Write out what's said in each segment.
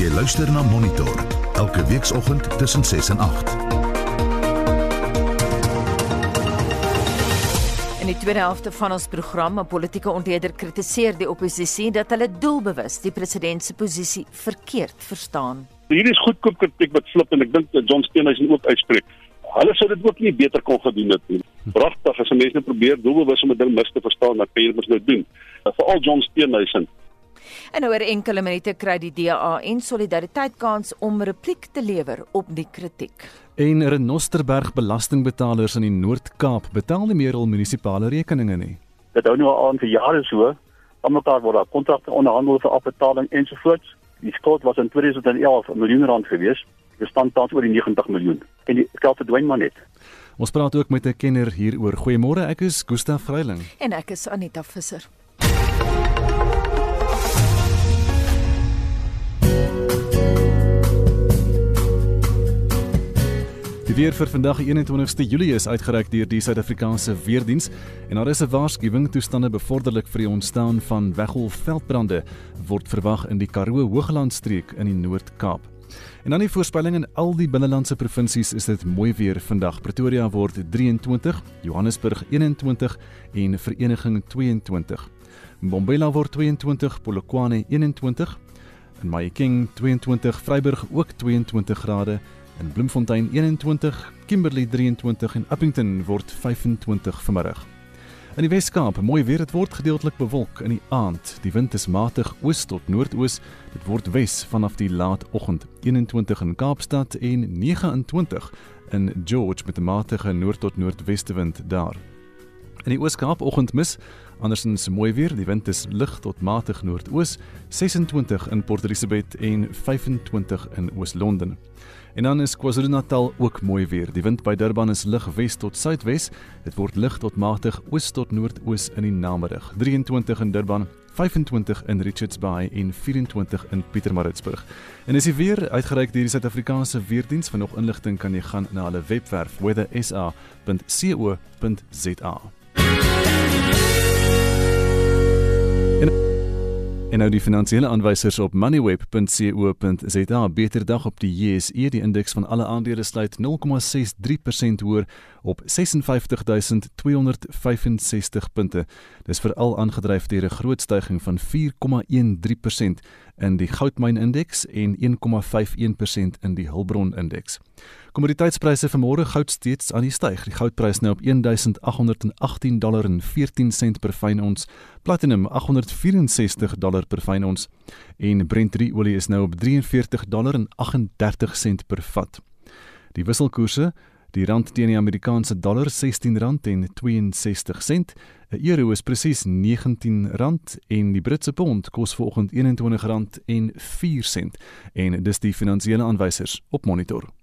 Jy luister na Monitor elke weekoggend tussen 6 en 8. In die tweede helfte van ons program, 'n politieke ontleder kritiseer die oppositie dat hulle doelbewus die president se posisie verkeerd verstaan. Hier is goedkoop kritiek wat flip en ek dink dat John Steenhuisen ook uitspreek. Hulle sou dit ook nie beter kon gedoen het nie. Pragtig as mense nou probeer doelbewus om 'n ding mis te verstaan, dan kan jy dit nou doen. Veral John Steenhuisen En oor enkele minute kry die DA en Solidariteit kans om repliek te lewer op die kritiek. En Renosterberg belastingbetalers in die Noord-Kaap betaal nie meer hul munisipale rekeninge nie. Dit hou nou al aan vir jare so. Almekaar word daar kontrakte onderhandel vir afbetaling ensovoorts. Die skuld was in 2011 'n miljoen rand gewees. Dit staan tans oor die 90 miljoen. En die geld verdwyn maar net. Ons praat ook met 'n kenner hieroor. Goeiemôre, ek is Gustaf Vreiling. En ek is Anita Visser. Weer vir vandag die 21ste Julie is uitgereik deur die Suid-Afrikaanse Weerdiens en daar is 'n waarskuwing toestande bevorderlik vir die ontstaan van weggolfveldbrande word verwag in die Karoo Hooglandstreek in die Noord-Kaap. En dan die voorspelling in al die binnelandse provinsies is dit mooi weer vandag. Pretoria word 23, Johannesburg 21 en Vereniging 22. Mbombela word 22, Polokwane 21, en Mahikeng 22, Vryburg ook 22 grade in Bloemfontein 21, Kimberley 23 en Appington word 25 vanmiddag. In die Wes-Kaap, mooi weer, dit word gedeeltelik bewolk in die aand. Die wind is matig oos tot noordoos. Dit word wes vanaf die laatoggend. 21 in Kaapstad en 29 in George met 'n matige noord tot noordwestewind daar. In die Oos-Kaap oggendmis, andersins mooi weer, die wind is lig tot matig noordoos, 26 in Port Elizabeth en 25 in Oos-London. En dan is KwaZulu-Natal ook mooi weer. Die wind by Durban is lig wes tot suidwes. Dit word lig tot matig oos tot noordoos in die namiddag. 23 in Durban, 25 in Richards Bay en 24 in Pietermaritzburg. En as jy weer uitgereik deur die Suid-Afrikaanse Weerdiens van nog inligting kan jy gaan na hulle webwerf weathersa.co.za. En nou die finansiële aanwysers op moneyweb.co.za beter dag op die JSE die indeks van alle aandele sluit 0,63% hoër op 56265 punte. Dis veral aangedryf deur 'n groot stygings van 4,13% in die goudmynindeks en 1,51% in die Hulbron indeks. Kommoditeitspryse vanmôre goud steeds aan die styg. Die goudprys nou op 1818 dollar en 14 sent per fyn ons, platinum 864 dollar per fyn ons en Brent olie is nou op 43 dollar en 38 sent per vat. Die wisselkoerse Die rand teen die Amerikaanse dollar R16.62. 'n Euro is presies R19 en die Britse pond kos vanoggend R21.04 en dis die finansiële aanwysers op monitor.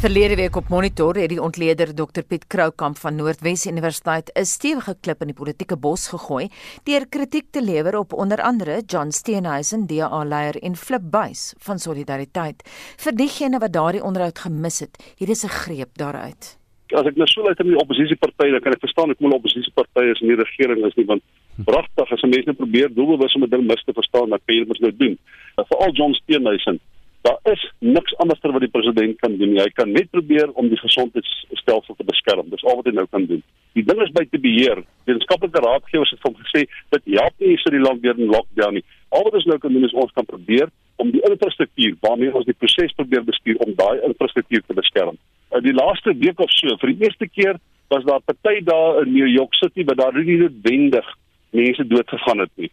Verlede week op Monitor het die ontleder Dr Piet Kroukamp van Noordwes Universiteit 'n stewige klip in die politieke bos gegooi deur kritiek te lewer op onder andere John Steenhuisen, DA-leier en Flip Buys van Solidariteit. Vir diegene wat daardie onderhoud gemis het, hier is 'n greep daaruit. As ek nou so luister na die oppositiepartye, dan kan ek verstaan ek moet oppositiepartye is in die regering is nie want pragtig as mense nou probeer doelbewus om 'n ding mis te verstaan, dan kan jy dit nou doen. Veral John Steenhuisen Daar is niks anders wat die president kan doen. Hy kan net probeer om die gesondheidsstelsel te beskerm. Dis al wat hy nou kan doen. Die ding is by te beheer. Wetenskaplike raadgewers het van gesê dit help nie vir die land weer in lockdown nie. Al wat ons nou kan doen is ons kan probeer om die infrastruktuur waarmee ons die proses probeer bestuur om daai infrastruktuur te beskerm. In die laaste week of so, vir die eerste keer was daar party daar in New York City waar daar nie noodwendig mense doodgegaan het nie.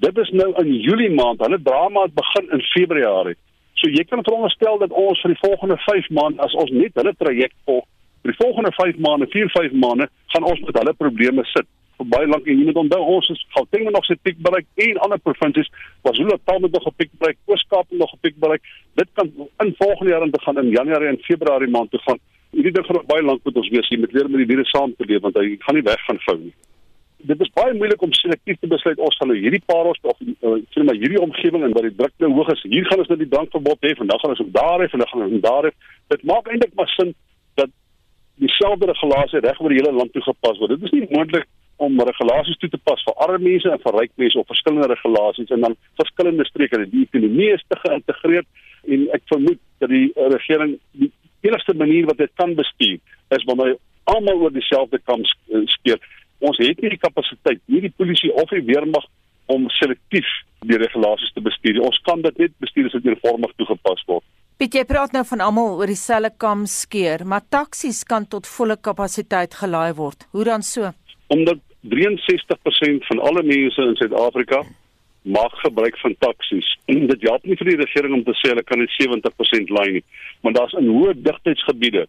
Dit is nou in Julie maand. Hulle drama het begin in Februarie. So jy kan veronderstel dat ons vir die volgende 5 maande as ons net hulle traject volg, vir die volgende 5 maande, 4, 5 maande, gaan ons met hulle probleme sit. Vir baie lank en jy moet onthou ons is Gauteng nog sy piek bereik en ander provinsies was hulle taal met nog 'n piek bereik, Ooskaap nog 'n piek bereik. Dit kan in volgende jaar begin in Januarie en Februarie maand toe gaan. Hierdie ding gaan baie lank met ons wees. Jy moet leer met die virus saam te leef want hy gaan nie weg van vou nie dit is baie moeilik om selektief te besluit ons gaan nou hierdie paar ons of uh, sê maar hierdie omgewing en waar die druk nou hoog is. Hier gaan ons nou die drankverbod hê, vandag gaan ons ook daar hê, vandag gaan ons daar hê. Dit maak eintlik maar sin dat dieselfde regulasie reg oor die hele land toegepas word. Dit is nie moontlik om regulasies toe te pas vir arme mense en vir ryk mense of verskillende regulasies en dan verskillende streke. Die ekonomie is te geïntegreer en ek vermoed dat die regering die enigste manier wat dit kan bestuur is wanneer almal oor dieselfde kam skeer. Ons het nie die kapasiteit, nie die polisie of die weermag om selektief die regulasies te bestuur. Ons kan dit net bestuur as dit uniformig toegepas word. Piet, jy praat nou van almal oor dieselfde kam skeer, maar taksies kan tot volle kapasiteit gelaai word. Hoe dan so? Omdat 63% van alle mense in Suid-Afrika maak gebruik van taksies. Dit help nie vir die regering om te sê hulle kan net 70% laai nie, want daar's in hoë digtheidsgebiede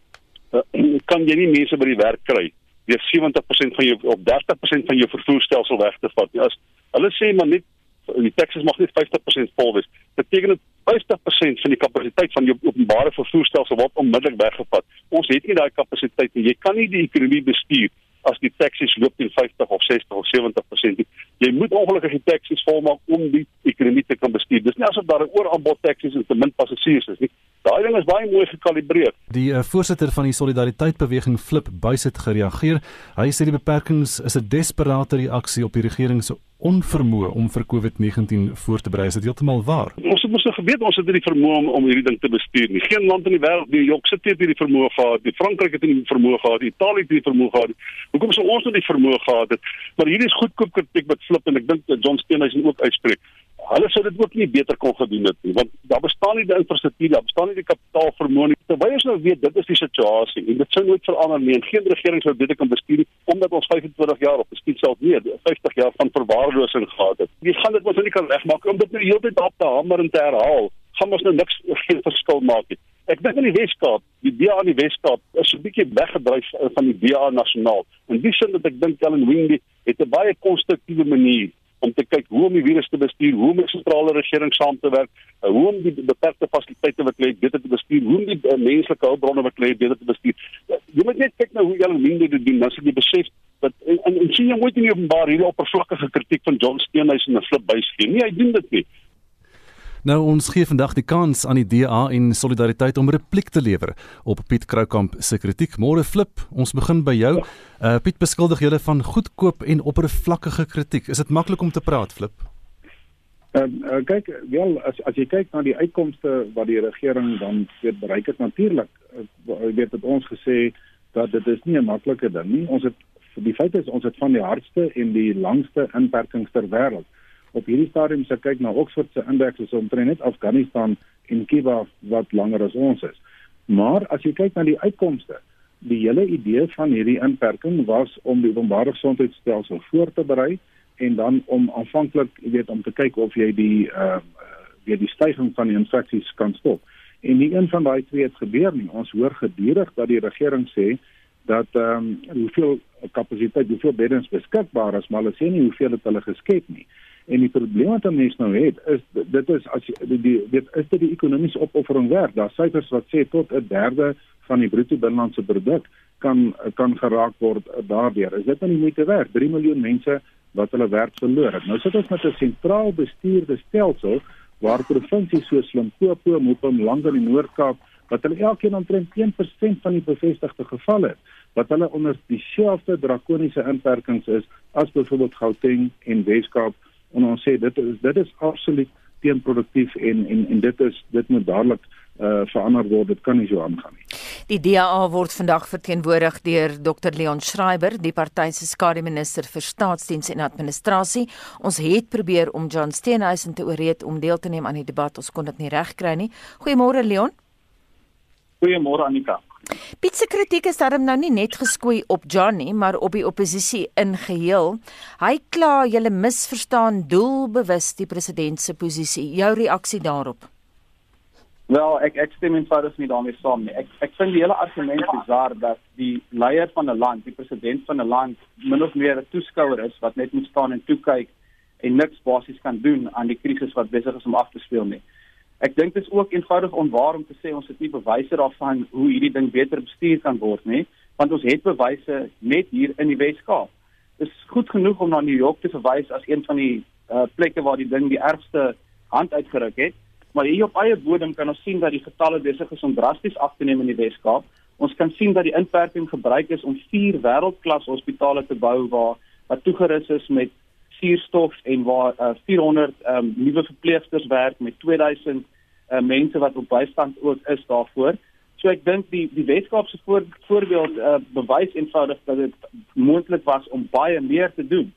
uh, kan jy nie mense by die werk kry deur 70% van jou op 30% van jou vervoerstelsel weg te vat. Ja, as hulle sê maar net die taksies mag net 50% vol wees. Beteken dit 50% van die kapasiteit van jou openbare vervoerstelsel word onmiddellik weggevat. Ons het nie daai kapasiteit nie. Jy kan nie die ekonomie bestuur as die taksies loop teen 50 of 60 of 70%. Nie. Jy moet ongelukkig die taksies volmaak om die ekonomie te kan bestuur. Dis nie asof daar 'n ooraanbod taksies en te min passasiers is nie. Daai ding is baie mooi gekalibreer. Die uh, voorsitter van die Solidariteit Beweging Flip Buys het gereageer. Hy sê die beperkings is 'n desperate reaksie op die regering se onvermoë om vir COVID-19 voor te berei. Is dit heeltemal waar? Ons het mos nou geweet ons het nie die vermoë om, om hierdie ding te bestuur nie. Geen land in die wêreld, die Jok sit nie die vermoë gehad. Die Frankryk het nie die vermoë gehad. Italië het nie die vermoë gehad. Hoekom sou ons nou die vermoë gehad het? Maar hierdie is goedkoop kritiek wat Flip en ek dink John Steenhuisen ook uitspreek hulle sou dit ook nie beter kon gedoen het nie want daar bestaan nie die infrastruktuur daar bestaan nie die kapitaal vermoë nie. Terwyl ons nou weet dit is die situasie en dit sou nooit verander nie en geen regering sou dit kan bestuur omdat ons 25 jaar op bestuur self nie 50 jaar van verwaarlosing gehad het. Jy gaan dit mos nou nie kan regmaak om dit nou heeltyd op te hamer en te herhaal gaan ons nou niks geen verskil maak nie. Ek dink in die Weskaap die DA in die Weskaap is 'n bietjie weggedryf van die DA nasionaal. In die sin dat ek dink Ellen Wingby het 'n baie konstruktiewe manier om te kyk hoe om die virus te bestuur, hoe om die sentrale regering saam te werk, uh, hoe om die beperkte fasiliteite wat lê beter te bestuur, hoe om die uh, menslike hulpbronne wat lê beter te bestuur. Uh, jy moet net kyk na hoe julle minde dit doen, dan sal jy besef dat en, en, en sien jy moet nie openbaar hierdie oppervlakkige kritiek van John Steenhuisen en Flip Buys gee nie. Hy doen dit nie. Nou ons gee vandag die kans aan die DA en Solidariteit om repliek te lewer op Piet Kroukamp se kritiek. Môre flip, ons begin by jou. Uh Piet beskuldig julle van goedkoop en oppervlakkige kritiek. Is dit maklik om te praat, flip? Ehm uh, uh, kyk, wel as as jy kyk na die uitkomste wat die regering dan weet bereik het natuurlik, uh, weet dit ons gesê dat dit is nie 'n maklike ding nie. Ons het die feit is ons het van die hardste en die langste inperkings ter wêreld op hierdie stadium se kyk na Oxford se indeks is omtrent net Afghanistan en Cuba wat langer as ons is. Maar as jy kyk na die uitkomste, die hele idee van hierdie inperking was om die openbare gesondheidstelsel voor te berei en dan om aanvanklik, jy weet, om te kyk of jy die uh weer die stygings van die infeksies kan stop. En nie een van daai twee het gebeur nie. Ons hoor gedurig dat die regering sê dat ehm um, hoeveel kapasiteit, hoeveel beddens beskikbaar is, maar hulle sê nie hoeveel het hulle geskep nie. En die probleem wat 'n mens nou het, is dit is as die dit is dit die ekonomiese opoffering werd. Daar syfers wat sê tot 'n derde van die bruto binnelandse produk kan kan geraak word daardeur. Is dit nou nie moeite werd? 3 miljoen mense wat hulle werk verloor het. Nou sit ons met 'n sentraal bestuurde stelsel waar provinsies soos Limpopo, Mpumalanga, Langa en Noord-Kaap wat hulle elkeen omtrent 1% van die bevestigde gevalle het wat hulle onder dieselfde drakoniese inperkings is as byvoorbeeld Gauteng en Weskaap en ons sê dit is dit is absoluut teenproduktief en en en dit is dit moet dadelik uh verander word dit kan nie so aangaan nie. Die DA word vandag verteenwoordig deur Dr Leon Schreiber, die party se skademinister vir staatsdiens en administrasie. Ons het probeer om John Steenhuisen te ooreed om deel te neem aan die debat. Ons kon dit nie regkry nie. Goeiemôre Leon. Goeiemôre Anika. Piet se kritiek is daarom nou nie net geskoei op Johnny, maar op die oppositie in geheel. Hy kla julle misverstaan doelbewus die president se posisie. Jou reaksie daarop? Wel, ek ek stem eenvoudig nie daarmee saam nie. Ek ek vind die hele argument bizar dat die leier van 'n land, die president van 'n land, min of meer 'n toeskouer is wat net moet staan en toe kyk en niks basies kan doen aan die krisis wat besig is om af te speel nie. Ek dink dit is ook eenvoudig onwaar om te sê ons het nie bewyse daarvan hoe hierdie ding beter bestuur kan word nie, want ons het bewyse net hier in die Weskaap. Dit is goed genoeg om na New York te verwys as een van die uh, plekke waar die ding die ergste hand uitgeruk het, maar hier op eie bodem kan ons sien dat die getalle besig is om drasties af te neem in die Weskaap. Ons kan sien dat die inperking gebruik is om vier wêreldklas hospitale te bou waar wat toegerus is met suurstof en waar uh, 400 um, nuwe verpleegsters werk met 2000 uh, mense wat op bystand ook is daarvoor. So ek dink die die Weskaapse voor, voorbeeld uh, bewys eenvoudig dat dit moontlik was om baie meer te doen.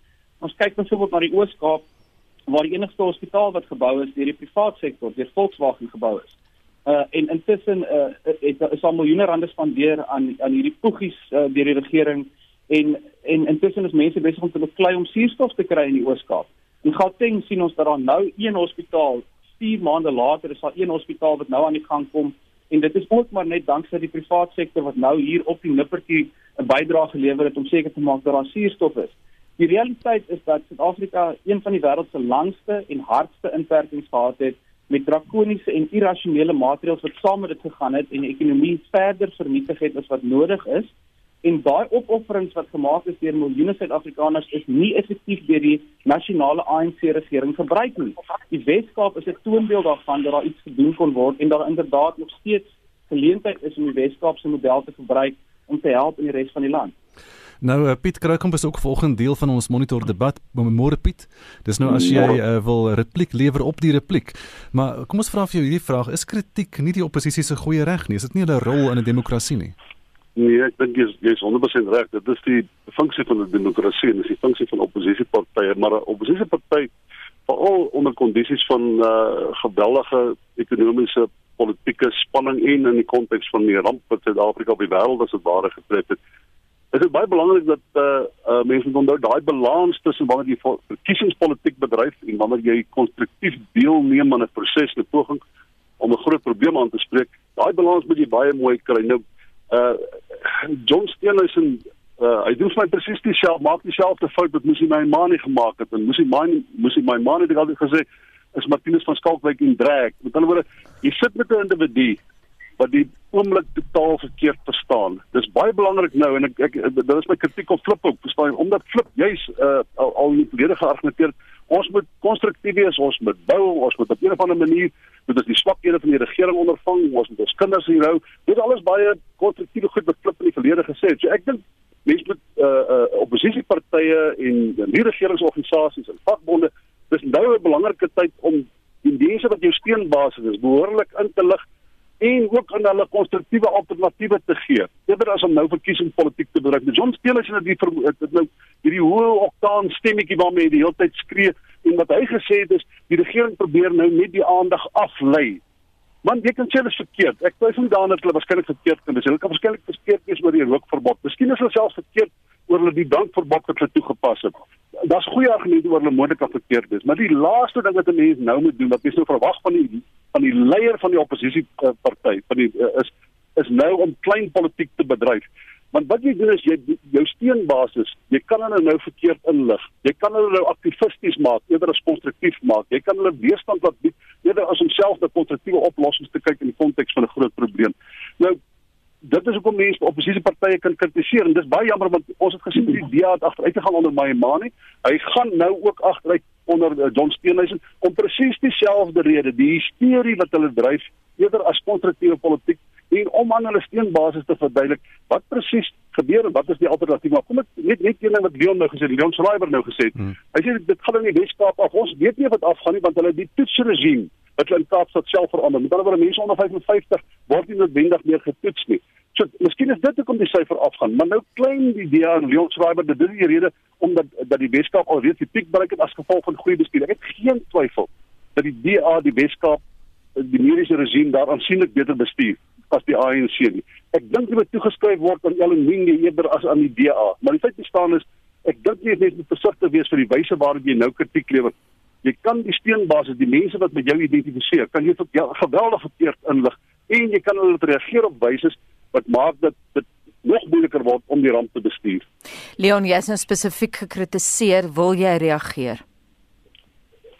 Ons kyk byvoorbeeld na die Oos-Kaap waar die enigste hospitaal wat gebou is deur die private sektor, deur Volkswagen gebou is. Uh en intussen uh het is al miljoene rande spandeer aan aan hierdie poegies uh, deur die regering en en intussen is mense besig om te beklei om suurstof te kry in die Oos-Kaap. In Gauteng sien ons dat daar nou een hospitaal 4 maande later is daar een hospitaal wat nou aan die gang kom en dit is ook maar net danksy die private sektor wat nou hier op die nippertjie 'n bydrae gelewer het om seker te maak dat daar suurstof is. Die realiteit is dat Suid-Afrika een van die wêreld se langste en hardste inperkings gehad het met drakoniese en irrasionele maatreëls wat saam met dit gegaan het en die ekonomie verder vernietig het as wat nodig is en daai opofferings wat gemaak is deur miljoene Suid-Afrikaners is nie effektief deur die nasionale ANC regering gebruik nie. Die Weskaap is 'n toonbeeld daarvan dat daar iets gedoen kon word en daar inderdaad nog steeds geleentheid is om die Weskaap se model te gebruik om te help in die res van die land. Nou uh, Piet Kruikamp is ook volgende deel van ons monitor debat. Môre Piet. Dis nou as jy uh, wil repliek lewer op die repliek. Maar kom ons vra vir jou hierdie vraag: is kritiek nie die oppositie se goeie reg nie? Is dit nie hulle rol in 'n demokrasie nie? Nee, ek dink jy's jy's 100% reg. Dit is die funksie van 'n demokrasie en dis die funksie van oppositiepartye, maar 'n oppositieparty veral onder kondisies van uh geweldige ekonomiese politieke spanning en in die konteks van die ramp wat Suid-Afrika op die wêreld as dit ware getref het. Dit is baie belangrik dat uh, uh mense moet onthou daai balans tussen wanneer jy verkiesingspolitiek bedryf en wanneer jy konstruktief deelneem aan 'n proses, 'n poging om 'n groot probleem aan te spreek. Daai balans moet jy baie mooi kry. Nou uh John Steenhuisen uh hy doen my presies dieselfde maak dieselfde fout wat moes hy my ma nie gemaak het en moes hy my moes hy my ma net altyd gesê is Martinus van Skalkwyk en Drek met ander woorde jy sit met 'n individu wat die oomblik totaal verkeerd verstaan. Dis baie belangrik nou en ek ek dit is my kritiek op Flip ook, verstaan jy? Omdat Flip juis uh al, al nie volledig geargumenteer ons moet konstruktief wees, ons moet bou, ons moet op 'n of ander manier moet ons die swakhede van die regering ondervang, ons moet ons kinders hier hou. Dit alles baie konstruktiewe goed Flip in die verlede gesê. So ek dink mense moet uh uh oppositiepartye en die regeringsorganisasies en vakbonde dis nou 'n belangrike tyd om die mense wat jou steunbasis is behoorlik in te lig en ook aan hulle konstruktiewe alternatiewe te gee. Eerder as om nou verkiesingspolitiek te bedryf. John Steele het dit dit nou hierdie hoë oktaan stemmetjie waarmee hy die hele tyd skree en wat hy gesê het is die regering probeer nou net die aandag aflei. Man, jy kan sê dit is verkeerd. Ek twyfel daaraan dat hulle waarskynlik verkeerd kan wees. Hulle kan waarskynlik verkeerd wees oor die rookverbod. Miskien is hulle selfs verkeerd oor hulle die dankverbod wat hulle toegepas het. Daar's goeie argumente oor hulle moontlik verkeerd is, maar die laaste ding wat 'n mens nou moet doen, wat jy sou verwag van die van die leier van die oppositieparty van die uh, is is nou om klein politiek te bedryf. Want wat jy doen is jy jou steunbasis, jy kan hulle nou verkeerd inlig. Jy kan hulle nou aktivisties maak eerder as konstruktief maak. Jy kan hulle weerstand laat bied eerder as om self 'n konstruktiewe oplossings te kyk in die konteks van 'n groot probleem. Nou dit is hoekom mense oppositiepartye kan kritiseer en dis baie jammer want ons het gesien die DA het agteruit gegaan onder Mayemane. Hy gaan nou ook agteruit onder uh, John Steenhuisen om presies dieselfde rede, die hysterie wat hulle dryf eerder as konstruktiewe politiek en om aan hulle steunbasis te verduidelik wat presies gebeur en wat is die alternatief. Maar kom ek net net een ding wat Leon nou gesê het, Leon Schreiber nou gesê het. Hmm. Hy sê dit gaan in die Weskaap af. Ons weet nie wat afgaan nie want hulle die toetsregime wat in Kaapstad self verander. Met ander woorde mense onder 55 word nie noodwendig meer getoets nie. So miskien is dit hoekom die syfer afgaan, maar nou klein die DA en Leon Schreiber dit is die rede omdat dat die Weskaap alreeds die piek bereik het as gevolg van goeie bestuur. Ek het geen twyfel dat die DA die Weskaap die mediese regime daar aansienlik beter bestuur as die ANC nie. Ek dink dit moet toegeskryf word aan Ellen Mingde eerder as aan die DA. Maar die feit bestaan is ek dink jy moet versigtig wees vir die wyse waarop jy nou kritiek lewer. Jy kan die steunbasis, die mense wat met jou identifiseer, kan jy tot ja, geweldig verkeerd inlig en jy kan hulle reageer op wyse wat maak dat dit nog moeiliker word om die ramp te bestuur. Leon, jy is nou spesifiek gekritiseer, wil jy reageer?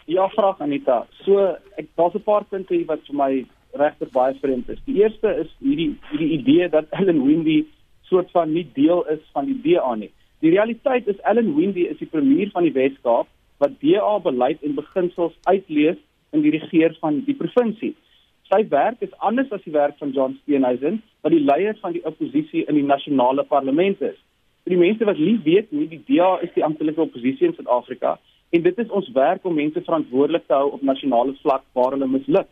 Ja, vraag Anita. So, ek daar's 'n paar punte hier wat vir my regtig baie vreemd is. Die eerste is hierdie hierdie idee dat Ellen Windy soort van nie deel is van die DA nie. Die realiteit is Ellen Windy is die premier van die Wes-Kaap wat DA beleid en beginsels uitlees in die regeer van die provinsie. Sy werk is anders as die werk van John Steenhuisen, wat die leier van die oppositie in die nasionale parlement is. Vir die mense wat lief weet, nie die DA is die amptelike oppositie in Suid-Afrika en dit is ons werk om mense verantwoordelik te hou op nasionale vlak waar hulle misluk.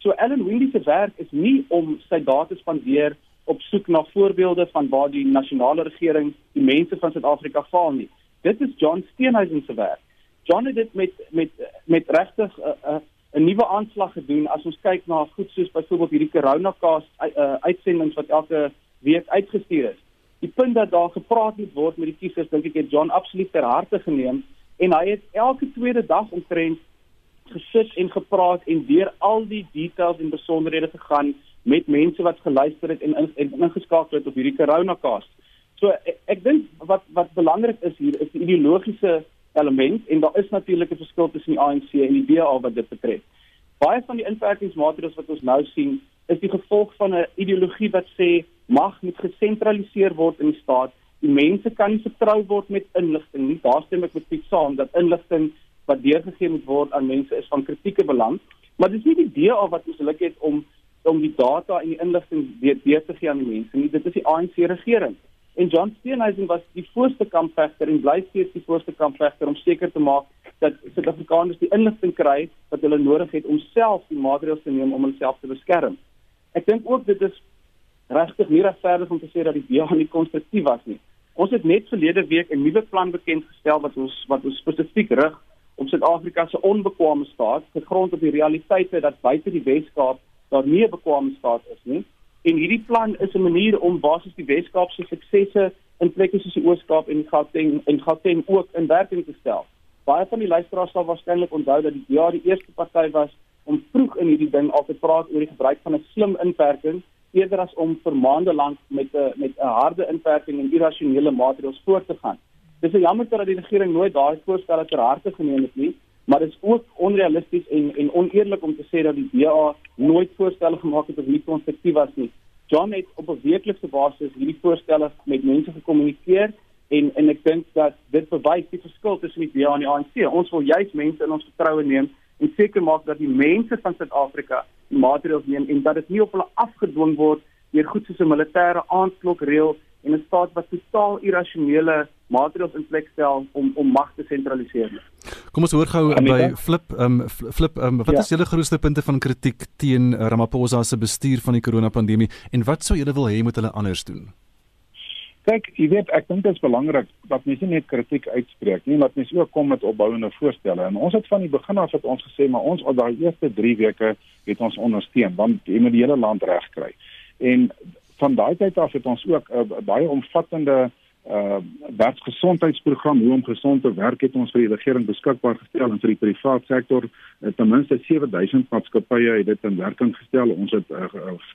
So Ellen Windy se werk is nie om sy dae te spandeer op soek na voorbeelde van waar die nasionale regering die mense van Suid-Afrika faal nie. Dit is John Steenhuisen se werk. John het dit met met met regtig 'n uh, uh, 'n nuwe aanslag gedoen as ons kyk na goed soos byvoorbeeld hierdie coronacast uh, uitsendings wat elke week uitgestuur is. Die punt dat daar gepraat moet word met die kiesers dink ek het John absoluut ter harte geneem en hy het elke tweede dag omtrent gesit en gepraat en deur al die details en besonderhede gegaan met mense wat geluister het en en ingeskakel het op hierdie coronacast. So ek, ek dink wat wat belangrik is hier is die ideologiese element en daar is natuurlik 'n verskil tussen die ANC en die DA wat dit betref. Baie van die inperkingsmaatreëls wat ons nou sien, is die gevolg van 'n ideologie wat sê mag moet gesentraliseer word in die staat. Die mense kan nie vertrou word met inligting nie. Daar stem ek met Piet saam dat inligting wat deurgegee moet word aan mense is van kritieke belang, maar dis nie die DA wat geluk het om om die data en die inligting weer weer te gee aan die mense nie. Dit is die ANC regering. En John Steenhuisen was die voorste kampvegter en bly steeds die voorste kampvegter om seker te maak dat Suid-Afrikaners die inligting kry wat hulle nodig het om self die maatreëls te neem om hulself te beskerm. Ek dink ook dit is regtig nie regverdig om te sê dat die DA nie konstruktief was nie. Ons het net verlede week 'n nuwe plan bekend gestel wat ons wat ons spesifiek rig op Suid-Afrika se onbekwame staat, gegrond op die realiteite dat buite die Weskaap daar nie 'n bekwame staat is nie. En hierdie plan is 'n manier om basies die Weskaap se suksesse in plekke soos die Oos-Kaap en Gauteng en Gauteng ook in werking te stel. Baie van die luisteraars sal waarskynlik onthou dat die ja die eerste party was om vroeg in hierdie ding al te praat oor die gebruik van 'n slim inperking eerder as om vir maande lank met 'n met 'n harde inperking en irrasionele maatreëls voort te gaan. Dis jammer dat die regering nooit daai voorstelle ter harte geneem het nie maar dit is ook onrealisties en en oneerlik om te sê dat die DA nooit voorstelle gemaak het of nie konstruktief was nie. John het op 'n weeklikse basis hierdie voorstelle met mense gekommunikeer en en ek dink dat dit bewys die verskil tussen die DA en die ANC. Ons wil juis mense in ons vertroue neem en seker maak dat die mense van Suid-Afrika die maatreëls neem en dat dit nie op hulle afgedwing word deur goed soos 'n militêre aandklokreël en 'n staat wat totaal irrasionele maatreëls in plek stel om om mag te sentraliseer. Kom ons hoor gou by Flip, um, Flip, um, wat ja. is julle grootste punte van kritiek teen Ramaphosa se bestuur van die koronapandemie en wat sou julle wil hê moet hulle anders doen? Kyk, jy weet, ek dink dit is belangrik dat mense net kritiek uitspreek nie, maar mense ook kom met opbouende voorstelle. En ons het van die begin af het ons gesê, maar ons al daai eerste 3 weke het ons ondersteun want jy moet die hele land regkry. En van daai tyd af het ons ook 'n uh, baie omvattende uh werksgesondheidsprogram hoe om gesond te werk het ons vir die regering beskikbaar gestel en vir die private sektor uh, ten minste 7000 maatskappye het dit in werking gestel. Ons het uh,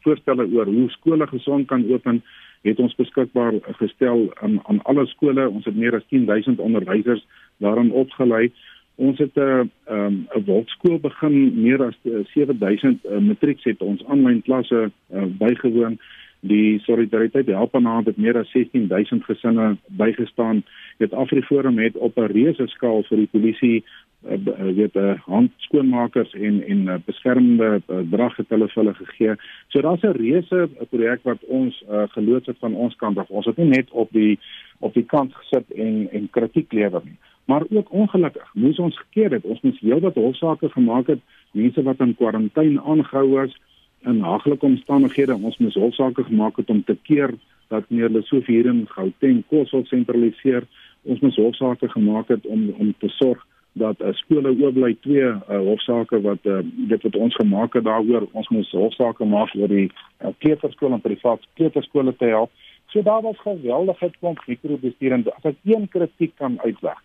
voorstelle oor hoe skole gesond kan open het ons beskikbaar gestel aan aan alle skole. Ons het meer as 10000 onderwysers daarin opgelei. Ons het 'n uh, um, 'n woordskool begin. Meer as 7000 uh, matrieks het ons aanlyn klasse uh, bygewoon die solidariteit help aan het meer as 16000 gesinne bygestaan. Dit Afriforum het op 'n reuse skaal vir die polisie uh, weet 'n uh, handskoonmakers en en uh, beskermende uh, drag het hulle vir hulle gegee. So daar's 'n reuse projek wat ons uh, geloods het van ons kant af. Ons het nie net op die op die kant gesit en en kritiek lewer nie. Maar ook ongelukkig moes ons gekeer het. Ons moes heelwat hofsaake gemaak het. Mense wat in kwarantyne aangehou is, in haglike omstandighede ons moes hofsaake gemaak het om te keer dat meneer Lesofie hier in Gauteng kos wil sentraliseer. Ons moes hofsaake gemaak het om om te sorg dat uh, skole oorbly twee uh, hofsaake wat uh, dit wat ons gemaak het daaroor ons moes hofsaake maak oor die uh, kleuterskole en privaat kleuterskole te help. So daar was geweldige klomp mikrobestuur en as ek een kritiek kan uitweg,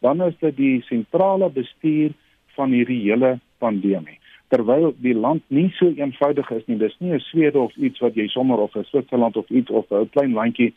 dan is dit die sentrale bestuur van hierdie hele pandemie terwyl die land nie so eenvoudig is nie. Dis nie 'n Swede of iets wat jy sommer of 'n Switserland of iets of 'n klein landjie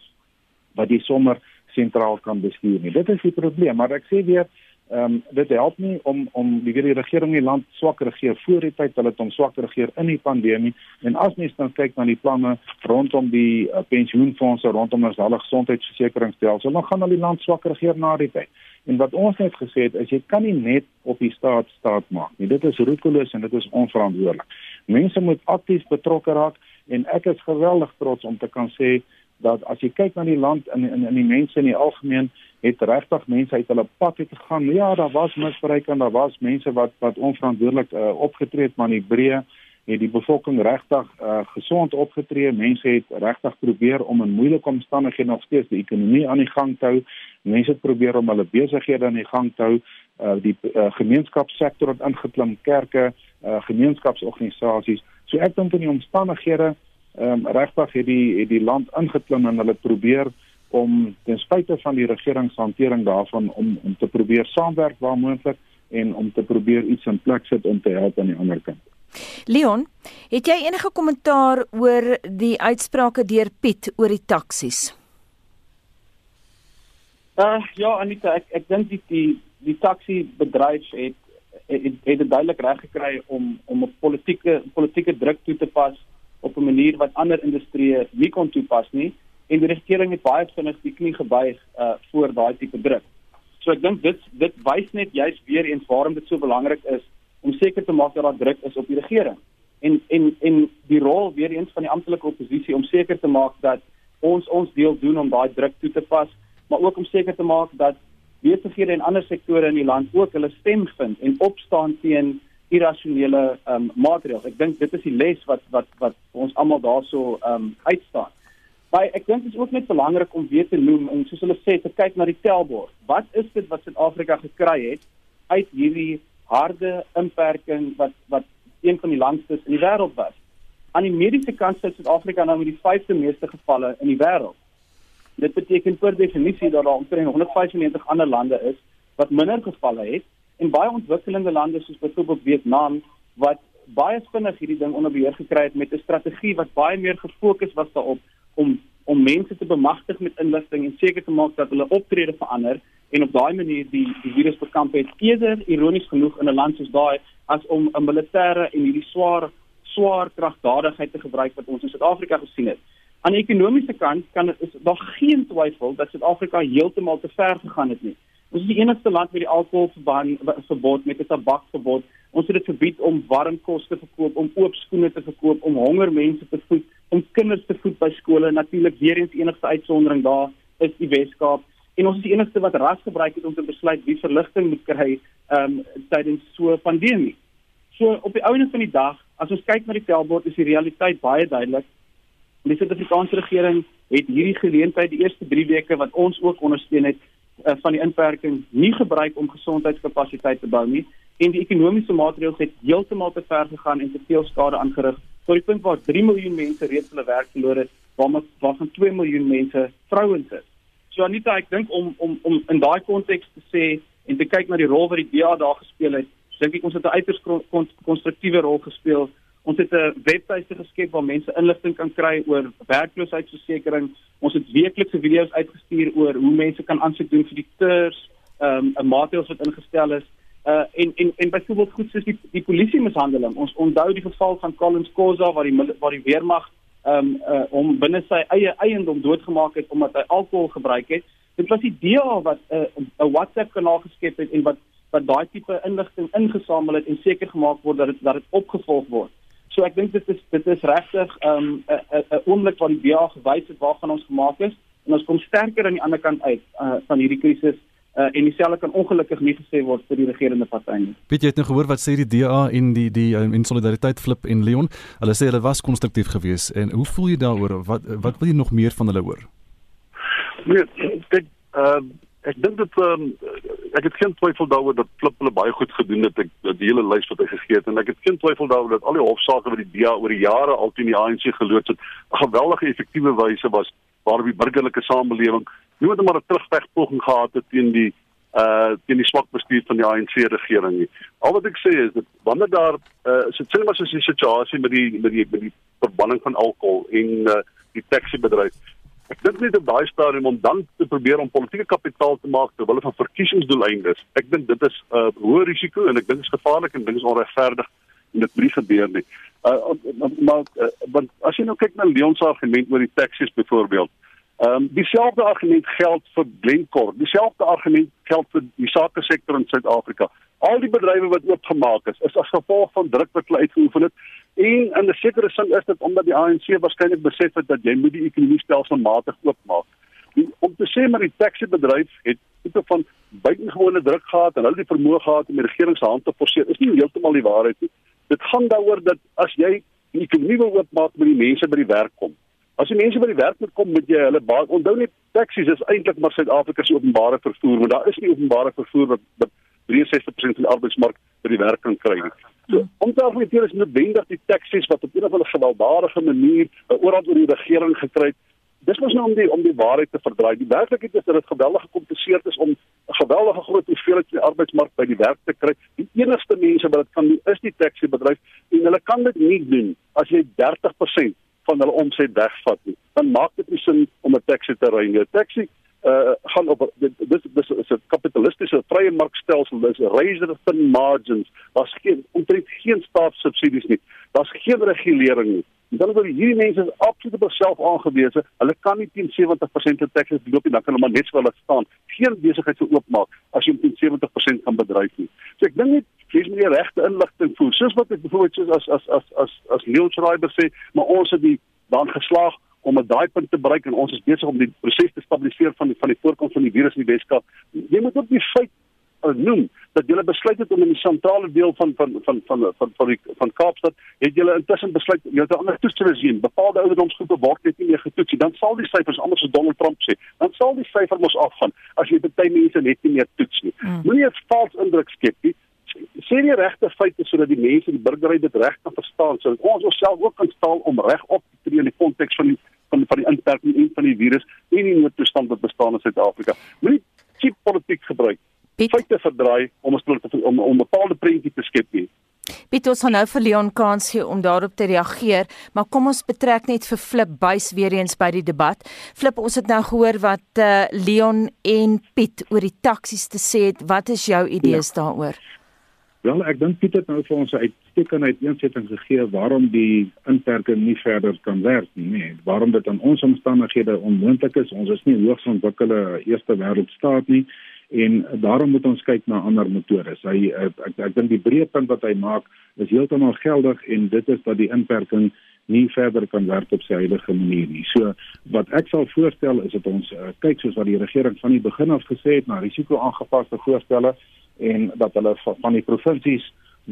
wat jy sommer sentraal kan bestuur nie. Dit is die probleem, maar ek sê weer Ehm um, dit help nie om om die weer die regering die land swak regeer voor die tyd hulle het om swak regeer in die pandemie en as mens dan kyk na die planne rondom die uh, pensioenfonde rondom ons hele gesondheidsversekeringsstelsel dan gaan hulle die land swak regeer na die tyd. En wat ons net gesê het is jy kan nie net op die staat staat maak nie. Dit is roekeloos en dit is onverantwoordelik. Mense moet aktief betrokke raak en ek is geweldig trots om te kan sê dat as jy kyk na die land in in in die mense in die algemeen het regtig mense uit hulle pad het gegaan. Ja, daar was misbruik en daar was mense wat wat onverantwoordelik uh, opgetree het, maar in Hebreë het die bevolking regtig uh, gesond opgetree. Mense het regtig probeer om in moeilike omstandighede nog steeds die ekonomie aan die gang te hou. Mense het probeer om hulle besighede aan die gang te hou. Uh, die uh, gemeenskapssektor het ingeklim, kerke, uh, gemeenskapsorganisasies. So ek dink in die omstandighede ehm um, regtig het die het die land ingeklim en hulle probeer om ten spyte van die regering se hantering daarvan om om te probeer saamwerk waar moontlik en om te probeer iets in plek sit om te help aan die ander kant. Leon, het jy enige kommentaar oor die uitsprake deur Piet oor die taksies? Uh ja, Anita, ek ek dink die die die taxi bedryf het het, het dit duidelik reg gekry om om 'n politieke politieke druk toe te pas op 'n manier wat ander industrieë nie kon toepas nie en die regering het baie vinnig die knie gebuig uh voor daai tipe druk. So ek dink dit dit wys net juist weer eens waarom dit so belangrik is om seker te maak dat daar druk is op die regering. En en en die rol weer eens van die amptelike oppositie om seker te maak dat ons ons deel doen om daai druk toe te pas, maar ook om seker te maak dat besighede en ander sektore in die land ook hulle stem vind en opstaan teen irrasionele um, maatreëls. Ek dink dit is die les wat wat wat ons almal daarso um, uitstaan. Maar ek dink dit is ook net belangrik om weer te noem en soos hulle sê te kyk na die tellbord. Wat is dit wat Suid-Afrika gekry het uit hierdie harde inperking wat wat een van die langstes in die wêreld was? Aan die mediese kant sit Suid-Afrika nou met die vyfde meeste gevalle in die wêreld. Dit beteken per definisie dat daar omtrent 195 ander lande is wat minder gevalle het en baie ontwikkelende lande soos byvoorbeeld Vietnam wat baie vinnig hierdie ding onder beheer gekry het met 'n strategie wat baie meer gefokus was daarop om om mense te bemagtig met inligting en seker te maak dat hulle optrede verander en op daai manier die die virus bekamp het eerder ironies genoeg in 'n land soos daai as om 'n militêre en hierdie swaar swaar kragdadigheid te gebruik wat ons in Suid-Afrika gesien het. Aan die ekonomiese kant kan is daar geen twyfel dat Suid-Afrika heeltemal te ver gegaan het nie. Ons is die enigste land met die alkoholverbod met 'n tabakverbod. Ons het dit verbied om warm kos te verkoop, om oop skoene te verkoop, om honger mense te voed, om kinders te voed by skole. Natuurlik weer eens enigste uitsondering daar is die Weskaap en ons is die enigste wat ras gebruik het om te besluit wie verligting moet kry um tydens so 'n pandemie. So op die ouene van die dag, as ons kyk na die velbord, is die realiteit baie duidelik. Die Suid-Afrikaanse regering het hierdie geleentheid die eerste 3 weke wat ons ook ondersteun het uh, van die inperking nie gebruik om gesondheidskapasiteit te bou nie en die ekonomiese maatreëls het heeltemal te ver gegaan en te veel skade aangerig tot die punt waar 3 miljoen mense reeds hulle werk verloor het waarmee waarvan 2 miljoen mense vrouens is. So Anita, ek dink om om om in daai konteks te sê en te kyk na die rol wat die DA daar gespeel het, dink ek ons het 'n uiters konstruktiewe rol gespeel Ons het 'n webtuiste geskep waar mense inligting kan kry oor werkloosheidsversekering. Ons het weeklikse video's uitgestuur oor hoe mense kan aansoek doen vir die TERS, ehm um, 'n maatreëls wat ingestel is. Uh en en en byvoorbeeld goed soos die die polisie mishandeling. Ons onthou die geval van Collins Kosa waar die waar die weermag ehm um, uh hom binne sy eie eiendom doodgemaak het omdat hy alkohol gebruik het. Dit was die DA wat 'n uh, 'n WhatsApp kanaal geskep het en wat wat daai tipe inligting ingesamel het en seker gemaak word dat dit dat dit opgevolg word. So ek dink dit is dit is regtig 'n um, 'n oomblik waar die BA gewys het waarvan ons gemaak is en ons kom sterker aan die ander kant uit uh, van hierdie krisis uh, en dieselfde kan ongelukkig nie gesê word vir die regerende party nie. Weet jy het nou gehoor wat sê die DA en die die um, in solidariteit flip en Leon, hulle sê hulle was konstruktief geweest en hoe voel jy daaroor? Wat wat wil jy nog meer van hulle hoor? Nee, ek ehm uh, ek dink dit um, ek het geen twyfel daaroor dat Flip hulle baie goed gedoen het ek die hele lys wat hy gegee het en ek het geen twyfel daaroor dat al die hofsaake wat die DA oor die jare al teen die ANC geloods het 'n geweldige effektiewe wyse was waar die burgerlike samelewing net maar 'n terugvegpoging gehad het teen die uh teen die swak bestuur van die ANC regering nie. Al wat ek sê is dat wanneer daar uh so sien maar so 'n situasie met die met die met die verbanning van alkohol en uh die taxi bedryf Ek dink net op daai stadium om dan te probeer om politieke kapitaal te maak terwyl hulle van verkiesingsdoeleindes. Ek dink dit is 'n uh, hoë risiko en ek dink dit is gevaarlik en dit is onregverdig en dit moet gebeur nie. Uh maar uh, want as jy nou kyk na Leon se argument oor die taxis byvoorbeeld. Ehm um, dieselfde argument geld vir Glencore. Dieselfde argument geld vir die sake sektor in Suid-Afrika. Al die bedrywe wat oopgemaak is, is as gevolg van druk wat hulle uitgeoefen het. En in 'n sekere sin is dit omdat die ANC waarskynlik besef het dat jy moet die ekonomie stelselmatig oopmaak. Om te sê maar die taxi-bedryf het tipe van buitengewone druk gehad en hulle die vermoë gehad om die regering se hand te forceer, is nie heeltemal die waarheid nie. Dit gaan daaroor dat as jy die ekonomie wil oopmaak, moet die mense by die werk kom. As die mense by die werk moet kom, moet jy hulle onthou net taksies is eintlik maar Suid-Afrika se openbare vervoer, maar daar is nie openbare vervoer wat, wat 63% van die arbeidsmark by die werk kan kry nie. So, om te argumenteer is noodwendig die taksies wat op 'n of ander gewelddadige manier uh, oral oor die regering gekry het. Dis mos nou om die om die waarheid te verdraai. Die werklikheid is dat dit geweldig gekompliseerd is om 'n geweldige groot hoeveelheid van die arbeidsmark by die werk te kry. Die enigste mense wat dit kan doen is die taxi bedryf en hulle kan dit nie doen as jy 30% van hulle omset wegvat nie. Dan maak dit nie sin om 'n taxi te ry nie. 'n Taxi uh gaan op dis dis is 'n kapitalistiese vrye markstelsel. Dis razor thin margins. Daar's geen omtrent geen staatssubsidies nie. Daar's geen regulering nie. En dan word hierdie mense absoluut op self aangewese. Hulle kan nie teen 70% taxes loop nie. Dan kan hulle maar net so laat staan. Geen besigheid sou oopmaak as jy teen 70% kan bedryf nie. So ek dink net jy moet die regte inligting voer. Soos wat ek byvoorbeeld soos as as as as as Neil Schreiber sê, maar ons het die dan geslaag om 'n daai punt te bereik en ons is besig om die proses te stabiliseer van die van die voorkoms van die virus in die Weskaap. Jy moet ook die feit uh, noem dat jy besluit het om in die sentrale deel van van van van van van die van Kaapstad het jy intussen besluit jy het 'n ander toetsregime. Bepaalde ouderdomsgroepe word net nie meer getoets nie. Dan sal die syfers anders as Donald Trump sê. Dan sal die syfer mos afgaan as jy baie mense net nie meer toets nie. Hmm. Moenie 'n vals indruk skep nie sê die regte feite sodat die mense die burgerry dit reg kan verstaan sodat ons onsself ook kan stel om reg op te tree in die konteks van die van van die inperking en van die virus en die noodtoestand wat bestaan in Suid-Afrika. Moenie cheap politiek gebruik. Piet? Feite verdraai om ons om om, om 'n bepaalde prentjie te skep nie. Piet ons gaan nou vir Leon kans gee om daarop te reageer, maar kom ons betrek net vir Flip buis weer eens by die debat. Flip, ons het nou gehoor wat uh, Leon en Piet oor die taksies te sê het. Wat is jou idees ja. daaroor? Wel, ek dink Piet het nou vir ons 'n uitstekende uiteensetting gegee waarom die inperking nie verder kan werk nie, nee. Waarom dit aan ons omstandighede onmoontlik is. Ons is nie hoogs ontwikkelde eerste wêreldstaat nie en daarom moet ons kyk na ander metodes. Hy ek ek, ek dink die breë punt wat hy maak is heeltemal geldig en dit is dat die inperking nie verder kan werk op sy huidige manier nie. So wat ek sal voorstel is dat ons uh, kyk soos wat die regering van die begin af gesê het na risiko-aangepaste voorstelle en dat hulle van die provinsies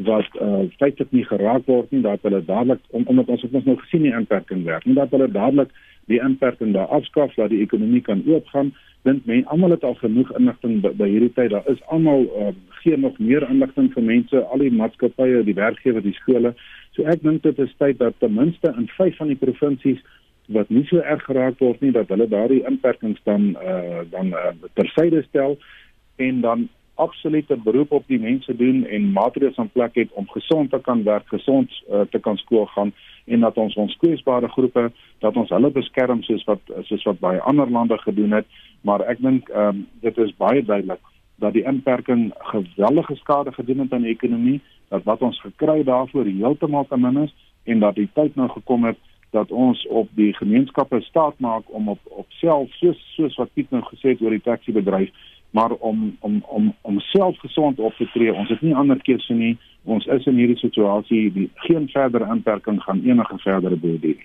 wat uh feitelik nie geraak word nie dat hulle dadelik om, omdat ons het ons nou gesien die inperking werk. Nie dat hulle dadelik die inperking daar afskaaf dat die ekonomie kan oopgaan dink men almal het al genoeg inligting by, by hierdie tyd. Daar is almal uh, gee nog meer inligting vir mense al die maatskappye die werkgewers die skole. So ek dink dit is tyd dat ten minste in 5 van die provinsies wat nie so erg geraak word nie dat hulle daardie inperkings dan uh dan uh, tersyde stel en dan absolute beroep op die mense doen en maatreëls in plek het om gesond te kan werk, gesond uh, te kan skool gaan en dat ons ons kwesbare groepe dat ons hulle beskerm soos wat soos wat baie ander lande gedoen het, maar ek dink ehm um, dit is baie duidelik dat die inperking geweldige skade gedoen het aan die ekonomie, dat wat ons gekry daarvoor heeltemal te min is en dat die tyd nou gekom het dat ons op die gemeenskappe staat maak om op op self soos soos wat Piet nou gesê het oor die taxi bedryf maar om om om om self gesond op te tree. Ons het nie ander keuse nie. Ons is in hierdie situasie, die geen verdere inperking gaan enige verdere beheer.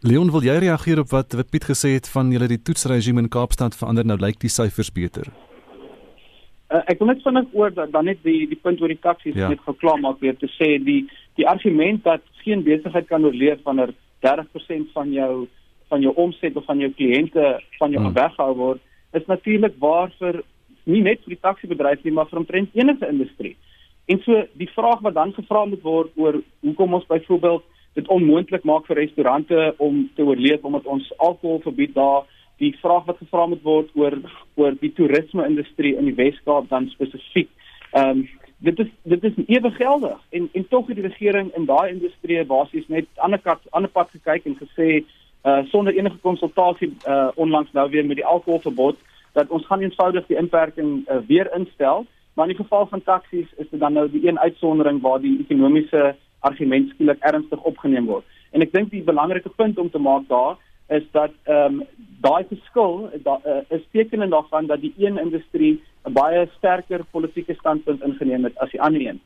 Leon, wil jy reageer op wat wat Piet gesê het van julle die toetsregime in Kaapstad verander nou lyk die syfers beter? Uh, ek wil net vinnig oor dat dan net die die punt oor die taksies ja. net geklaar maak weer te sê die die argument dat geen besigheid kan oorleef wanneer 30% van jou van jou omset of van jou kliënte van jou hmm. weggehou word is natuurlik waar vir nie net vir die taxi-bedryf nie, maar vir omtrent enige industrie. En so die vraag wat dan gevra moet word oor hoekom ons byvoorbeeld dit onmoontlik maak vir restaurante om te oorleef omdat ons alkohol verbied daar, die vraag wat gevra moet word oor oor die toerisme-industrie in die Wes-Kaap dan spesifiek. Ehm um, dit is dit is ewig geldig en en tog het die regering in daai industrie basies net ander kant ander pad gekyk en gesê uh sonder enige konsultasie uh onlangs nou weer met die alkoholverbod dat ons gaan eenvoudig die inperking uh, weer instel. Maar in die geval van taksies is dit dan nou die een uitsondering waar die ekonomiese argument skielik ernstig opgeneem word. En ek dink die belangrike punt om te maak daar is dat ehm um, daai verskil da, uh, is tekenend daarvan dat die een industrie 'n baie sterker politieke standpunt ingeneem het as die ander een.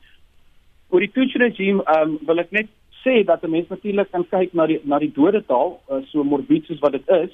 Oor die Tutsi regime um, wil ek net sê dat 'n mens natuurlik kan kyk na die na die dodetal uh, so morbid soos wat dit is,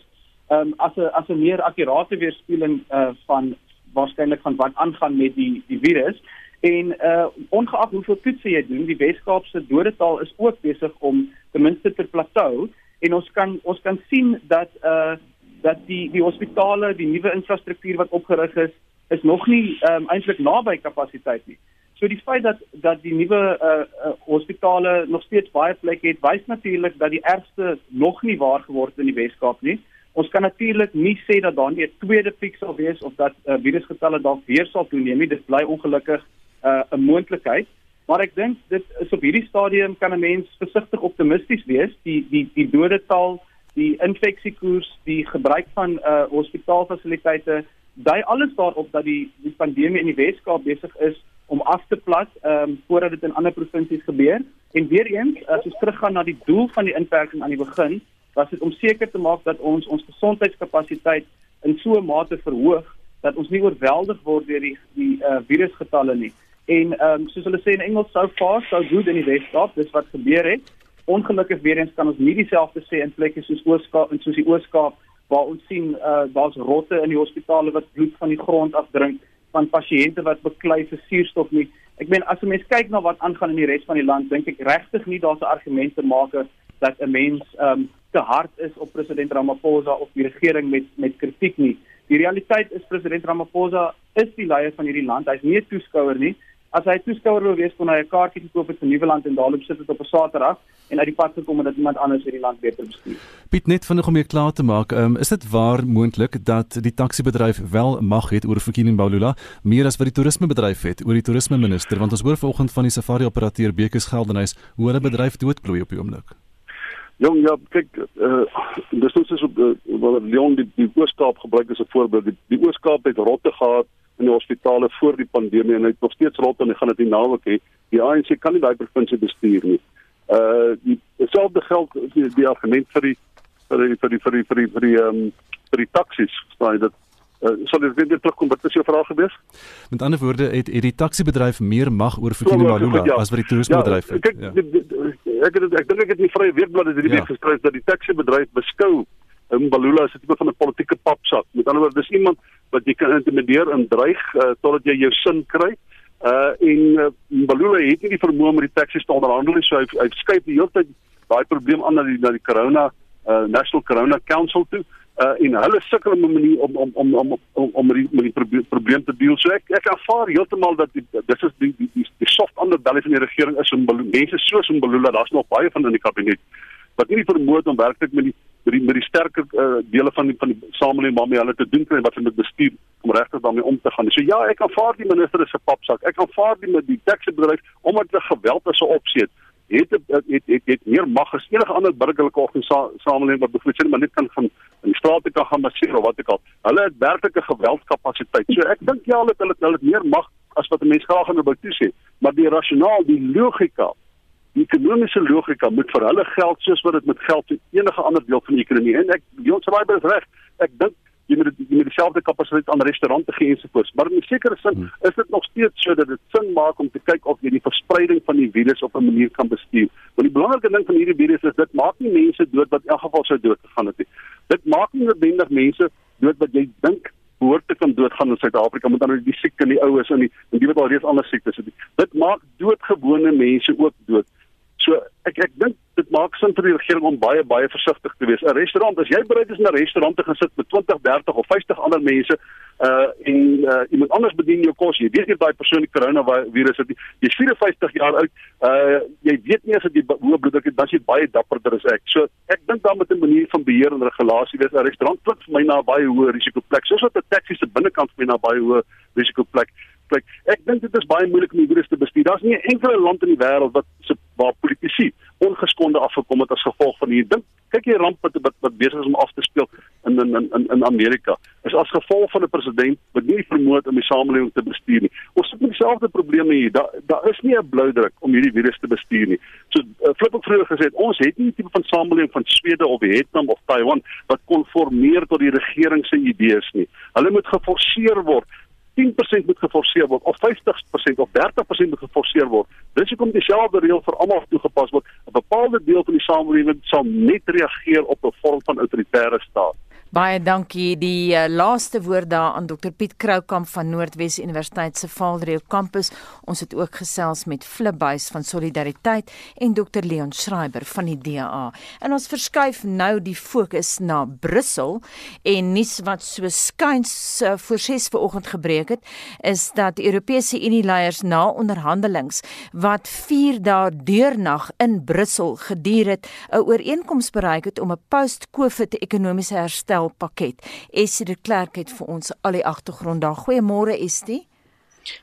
um, as 'n as 'n meer akkurate weerspieëling uh, van waarskynlik van wat aangaan met die die virus. En uh ongeag hoeveel toetse jy doen, die Weskaapse dodetal is ook besig om ten minste te plateau en ons kan ons kan sien dat uh dat die die hospitale, die nuwe infrastruktuur wat opgerig is, is nog nie um, eintlik naby kapasiteit nie. So die feit dat dat die nuwe uh, uh hospitale nog steeds baie plekke het, wys natuurlik dat die ergste nog nie waar geword in die Weskaap nie. Ons kan natuurlik nie sê dat daar nie 'n tweede piek sal wees of dat uh, virusgetalle dalk weer sal toeneem nie. Dit bly ongelukkig uh, 'n uh, moontlikheid. Maar ek dink dit is op hierdie stadium kan 'n mens versigtig optimisties wees. Die die die dodetal, die infeksiekoers, die gebruik van uh hospitaalfasiliteite, dui alles daarop dat die die pandemie in die Weskaap besig is om af te plat ehm um, voordat dit in ander provinsies gebeur. En weer eens, as ons teruggaan na die doel van die inperking aan die begin, was dit om seker te maak dat ons ons gesondheidskapasiteit in so 'n mate verhoog dat ons nie oorweldig word deur die die uh, virusgetalle nie. En ehm um, soos hulle sê in Engels so far so good in die Weskaap, dis wat gebeur het. Ongelukkig weer eens kan ons nie dieselfde sê in plekke soos Ooskaap en soos die Ooskaap waar ons sien uh, daar's rotte in die hospitale wat bloed van die grond afdrink van pasiënte wat beklei vir suurstof nie. Ek meen as 'n mens kyk na wat aangaan in die res van die land, dink ek regtig nie daar's 'n argument te maak dat 'n mens um, te hard is op president Ramaphosa of die regering met met kritiek nie. Die realiteit is president Ramaphosa is die leier van hierdie land. Hy's nie 'n toeskouer nie. As hy 'n toeskouer wil wees, kon hy 'n kaartjie gekoop het vir Nieuweland en daarop sit dit op 'n Saterdag en uit die pad gekom dat iemand anders hierdie land beter bestuur. Piet net vinnig om jou klaar te maak. Um, is dit waar moontlik dat die taksiebedryf wel mag het oor Fikile Mbalula meer as wat die toerismebedryf het oor die toerismeminister want ons hoor vanoggend van die safari operateur Bekes Geldenhuys hoe hulle bedryf doodbloei op die oomblik. Jong ja, kyk, uh, dis ons is op uh, wat Leon die, die Ooskaap gebruik as 'n voorbeeld. Die, die Ooskaap het rotte gehad in die hospitale voor die pandemie en hy het nog steeds rotte en hy gaan dit nie naweek hê. Die ANC kan nie daai provinsie bestuur nie. Uh die selfde geld die, die argument vir die vir die vir die vir die vir die vir ehm um, vir die taksies, staan dit Uh, sal dit weer terugkom wat is jou vraag gewees? Met ander woorde het, het die taksiebedryf meer mag oor Fikile Malula ja. as wat die toerismebedryf ja, het. Kyk, ja. ek het ek dink ek het nie vrye weekblad hierdie week ja. geskryf dat die taksiebedryf beskou Malula as 'n tipe van 'n politieke papsak. Met ander woorde, dis iemand wat jy kan intimideer en dreig uh, totdat jy jou sin kry. Uh en uh, Malula het nie die vermoë om die taksies te onderhandel nie, so hy hy skuif die hele tyd daai probleem aan na die na die corona uh National Corona Council toe uh en hulle sukkel om 'n manier om om om om om om met die, met die probleem te deel. So ek ek ervaar heeltemal dat die, dis is die die die, die soft underbelly van die regering is om mense soos om Belula, daar's nog baie van in die kabinet wat nie vermoed om werklik met die met die met die sterker uh, dele van die van die samelewing waarmee hulle te doen kry wat hulle bestuur om regtig daarmee om te gaan. So ja, ek aanvaar die minister se papsak. Ek aanvaar die met die taxibedryf omdat hulle geweld as 'n opsie het het het het, het, meer mag as enige ander burgerlike organisasie wat bevoeg sien maar net kan van in strate kan gaan masseer of wat ek al. Hulle het werklike geweldskapasiteit. So ek dink ja, hulle hulle hulle het meer mag as wat 'n mens graag in 'n bou sê, maar die rasionaal, die logika, die ekonomiese logika moet vir hulle geld soos wat dit met geld in enige ander deel van die ekonomie en ek Jon Schreiber is reg. Ek dink jy moet jy moet dieselfde kapasiteit aan restaurante gee ensovoorts. Maar in 'n sekere sin hmm. is dit nog steeds so dat dit sin maak om te kyk of jy die verspreiding van die virus op 'n manier kan bestuur. Want die belangrike ding van hierdie virus is dit maak nie mense dood wat in elk geval sou dood gegaan het nie. Dit maak nie noodwendig mense dood wat jy dink behoort te kan doodgaan in Suid-Afrika met ander die siek en die oues en die en die wat al reeds ander siektes het. Dit maak doodgewone mense ook dood. So ek ek dink dit maak sin vir die regering om baie baie versigtig te wees. 'n Restaurant, as jy bereid is om 'n restaurant te gaan sit met 20, 30 of 50 ander mense uh en uh iemand anders bedien jou kos, jy weet nie daai persoon die coronavirus het nie. Jy's 54 jaar oud. Uh jy weet nie as dit hoë bloeddruk het, dan jy baie dapperder as ek. So ek dink dan met 'n manier van beheer en regulasie wees 'n restaurant klink vir my na baie hoë risikoplek. Soos wat 'n taxi se binnekant vir my na baie hoë risikoplek plek. Ek dink dit is baie moeilik om die virus te bestuur. Daar's nie 'n enkele land in die wêreld wat se waar politici ongeskonde afgekom het as gevolg van hierdie ding. Kyk hier ramp wat wat, wat besig is om af te speel in in in in Amerika. Is as gevolg van 'n president wat nie vermoed om die samelewing te bestuur nie. Ons het dieselfde probleme hier. Daar daar is nie 'n blou druk om hierdie virus te bestuur nie. So uh, flip ek vroeër gesê, ons het nie 'n tipe van samelewing van Swede of Vietnam of Taiwan wat konformeer tot die regering se idees nie. Hulle moet geforseer word 10% moet geforseer word of 50% of 30% moet geforseer word. Dis hoekom dieselfde reël vir almal toegepas word. 'n Bepaalde deel van die samelewing sal net reageer op 'n vorm van autoritaire staat. Baie dankie. Die uh, laaste woord daar aan Dr Piet Kroukamp van Noordwes Universiteit se Vaalreeu kampus. Ons het ook gesels met Flipbuys van Solidariteit en Dr Leon Schreiber van die DA. En ons verskuif nou die fokus na Brussel en nuus wat so skuins uh, voor 6 vanoggend gebreek het, is dat die Europese Unie leiers na onderhandelings wat 4 dae deurnag in Brussel geduur het, 'n ooreenkoms bereik het om 'n post-COVID ekonomiese herstel herstelpakket. Essie de Klerk het vir ons al die agtergrond daar. Goeiemôre Estie.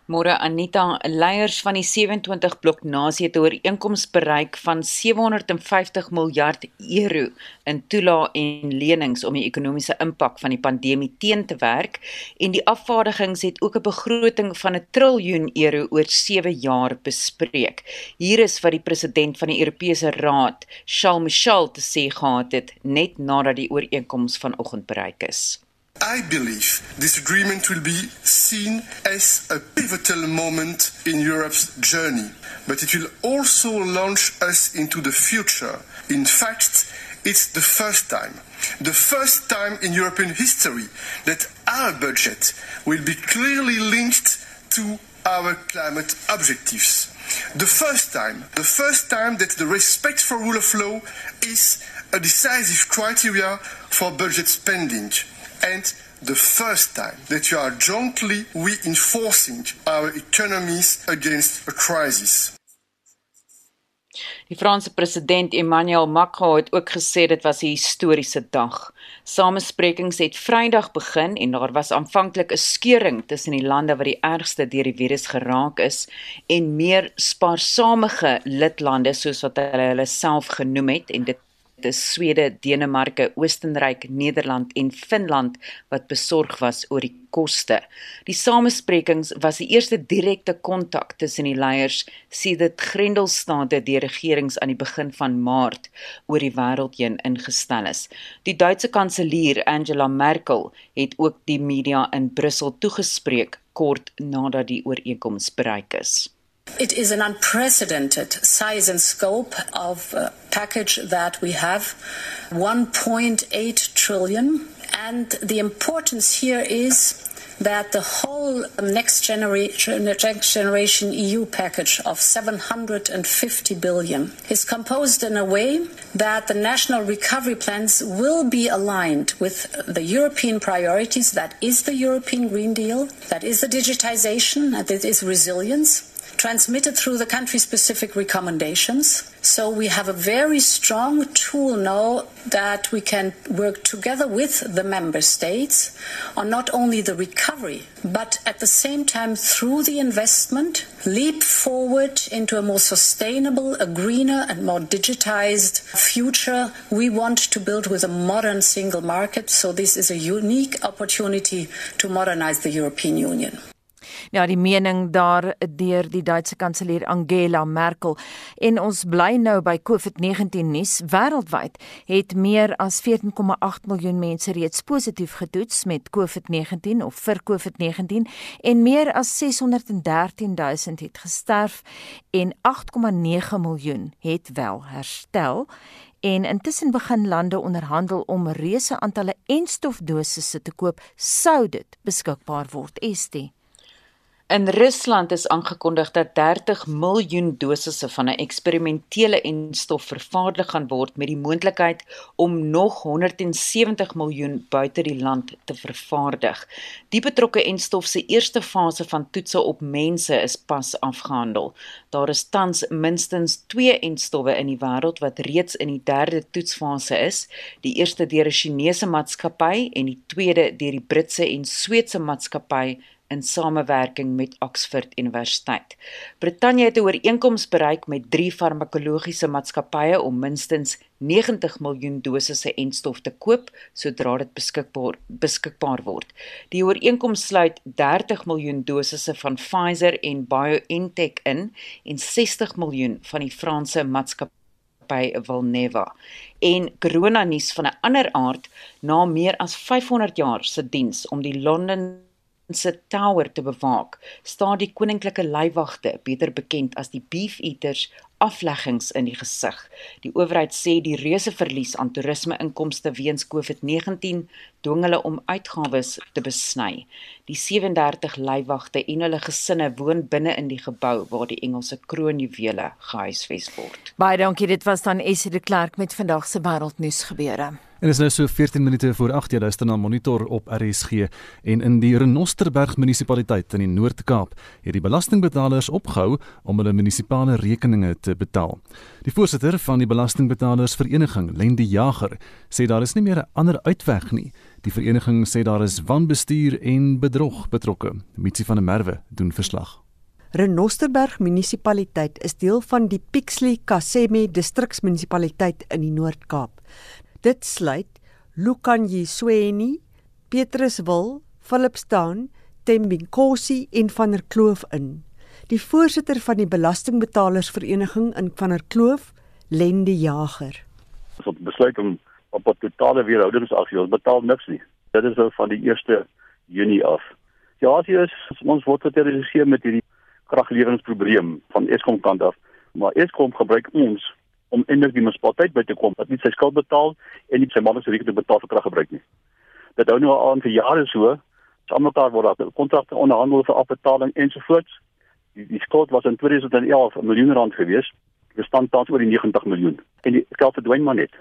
Môre Anita, leiers van die 27 blok nasie het 'n ooreenkoms bereik van 750 miljard euro in toelae en lenings om die ekonomiese impak van die pandemie teen te werk en die afvaardigings het ook 'n begroting van 'n triljoen euro oor 7 jaar bespreek. Hier is wat die president van die Europese Raad, Charles Michel, te sê gehad het net nadat die ooreenkoms vanoggend bereik is. I believe this agreement will be seen as a pivotal moment in Europe's journey, but it will also launch us into the future. In fact, it's the first time, the first time in European history that our budget will be clearly linked to our climate objectives. The first time, the first time that the respect for rule of law is a decisive criteria for budget spending and the first time that you are jointly reinforcing our economies against a crisis. Die Franse president Emmanuel Macron het ook gesê dit was 'n historiese dag. Samesprekings het Vrydag begin en daar was aanvanklik 'n skeuring tussen die lande wat die ergste deur die virus geraak is en meer spaarsamige lidlande soos wat hulle hulle self genoem het en dit is Swede, Denemarke, Oostenryk, Nederland en Finland wat besorg was oor die koste. Die samesprekings was die eerste direkte kontak tussen die leiers sedert Grendelstaate die regerings aan die begin van Maart oor die wêreld heen ingestel is. Die Duitse kanselier Angela Merkel het ook die media in Brussel toegespreek kort nadat die ooreenkoms bereik is. It is an unprecedented size and scope of uh, package that we have 1.8 trillion. And the importance here is that the whole next generation, next generation EU package of 750 billion is composed in a way that the national recovery plans will be aligned with the European priorities. That is the European Green Deal, that is the digitization, that is resilience transmitted through the country specific recommendations. So we have a very strong tool now that we can work together with the member states on not only the recovery, but at the same time through the investment, leap forward into a more sustainable, a greener and more digitized future we want to build with a modern single market. So this is a unique opportunity to modernize the European Union. Ja, die mening daar deur die Duitse kanselier Angela Merkel en ons bly nou by COVID-19 nuus. Wêreldwyd het meer as 14,8 miljoen mense reeds positief getoets met COVID-19 of vir COVID-19 en meer as 613 000 het gesterf en 8,9 miljoen het wel herstel. En intussen begin lande onderhandel om reuse aantalle enstofdosisse te koop sou dit beskikbaar word. Estie In Rusland is aangekondig dat 30 miljoen dosisse van 'n eksperimentele enstof vervaardig gaan word met die moontlikheid om nog 170 miljoen buite die land te vervaardig. Die betrokke enstof se eerste fase van toetse op mense is pas afgehandel. Daar is tans minstens 2 enstowwe in die wêreld wat reeds in die derde toetsfase is, die eerste deur 'n Chinese maatskappy en die tweede deur die Britse en Sweedse maatskappy in samewerking met Oxford Universiteit. Brittanje het 'n ooreenkoms bereik met drie farmakologiese maatskappye om minstens 90 miljoen dosisse enstof te koop sodra dit beskikbaar beskikbaar word. Die ooreenkoms sluit 30 miljoen dosisse van Pfizer en BioNTech in en 60 miljoen van die Franse maatskappy by Valneva. En corona nuus van 'n ander aard na meer as 500 jaar se diens om die London se tower te bewaak, staan die koninklike leiwagte, beter bekend as die Beef Eaters, afleggings in die gesig. Die owerheid sê die reuse verlies aan toerisme-inkomste weens COVID-19 dwing hulle om uitgawes te besny. Die 37 leiwagte en hulle gesinne woon binne in die gebou waar die Engelse kroonjuwele gehuisves word. Baie dankie, dit was dan Esie de Klerk met vandag se wêreldnuus gebeure. En is nou so 14 minute voor 8 jy luister na Monitor op RSG en in die Renosterberg munisipaliteit in die Noord-Kaap het die belastingbetalers opgehou om hulle munisipale rekeninge te betaal. Die voorsitter van die belastingbetalersvereniging, Lendi Jager, sê daar is nie meer 'n ander uitweg nie. Die vereniging sê daar is wanbestuur en bedrog betrokke. Mitsi van der Merwe doen verslag. Renosterberg munisipaliteit is deel van die Pixley Kaseme distriksmunisipaliteit in die Noord-Kaap. Dit sluit Lukanyisweni, Petruswil, Philipstown, Tembinkosi en Van der Kloof in. Die voorsitter van die belastingbetalersvereniging in Van der Kloof, Lende Jager. Ons het besluit om op 'n totale weerhoudingsaksie ons betaal niks nie. Dit is nou van die 1 Junie af. Ja, as jy is ons word geterroriseer met hierdie kragleweringsprobleem van Eskom kant af, maar Eskom gebruik ons om eintlik die munisipaliteit by te kom wat nie sy skuld betaal en nie sy maandeliks rekening betaal vir kraggebruik nie. Dit hou nou al aan vir jare so. Almekaar word daar kontrakte onderhandel vir afbetaling ensovoorts. Die, die skuld was in 2011 'n miljoen rand gewees. Dit staan tans oor die 90 miljoen. En die geld verdwyn maar net.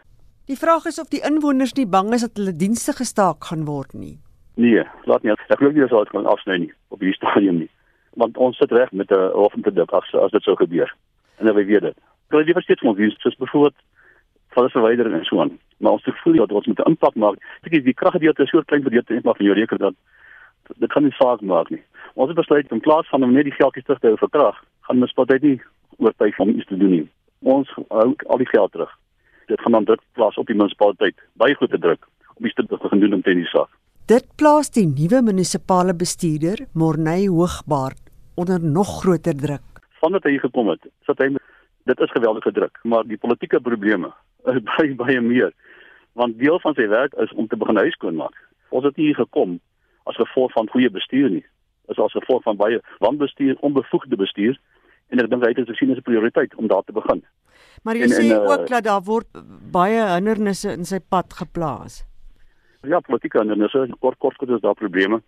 Die vraag is of die inwoners nie bang is dat hulle dienste gestaak gaan word nie. Nee, laat nie. Ek glo nie dat dit kan afsny nie op hierdie stadium nie. Want ons sit reg met 'n hoofproduk as as dit sou gebeur. En dan weet dit kan jy versteek ons wie soos byvoorbeeld van verwydering en so aan. Maar ons het gevoel dat ons moet 'n impak maak. Ek die kraggedeelte is so klein gedeelte net maar van jou rekening dat dit kan nie saak maak nie. Ons het besluit in plaas van om net die geldjies terug te hou vir krag, gaan ons spot uit nie oortuig om iets te doen nie. Ons hou al die geld terug. Dit gaan dan druk plaas op die munisipaliteit, baie groot druk om iets te begin doen om teen die saak. Dit plaas die nuwe munisipale bestuurder, Morney Hoogbaard, onder nog groter druk. Vandat hy gekom het, sit hy dit is geweldige druk, maar die politieke probleme is baie baie meer. Want deel van sy werk is om te begin huis skoon maak. Ons het hier gekom as gevolg van goeie bestuur nie. Is as gevolg van baie wanbestuur, onbevoegde bestuur en ek dink hy het dit gesien as 'n prioriteit om daar te begin. Maar jy en, sê en, uh, ook dat daar word baie hindernisse in sy pad geplaas. Ja, politieke hindernisse, kort kort kort is daar probleme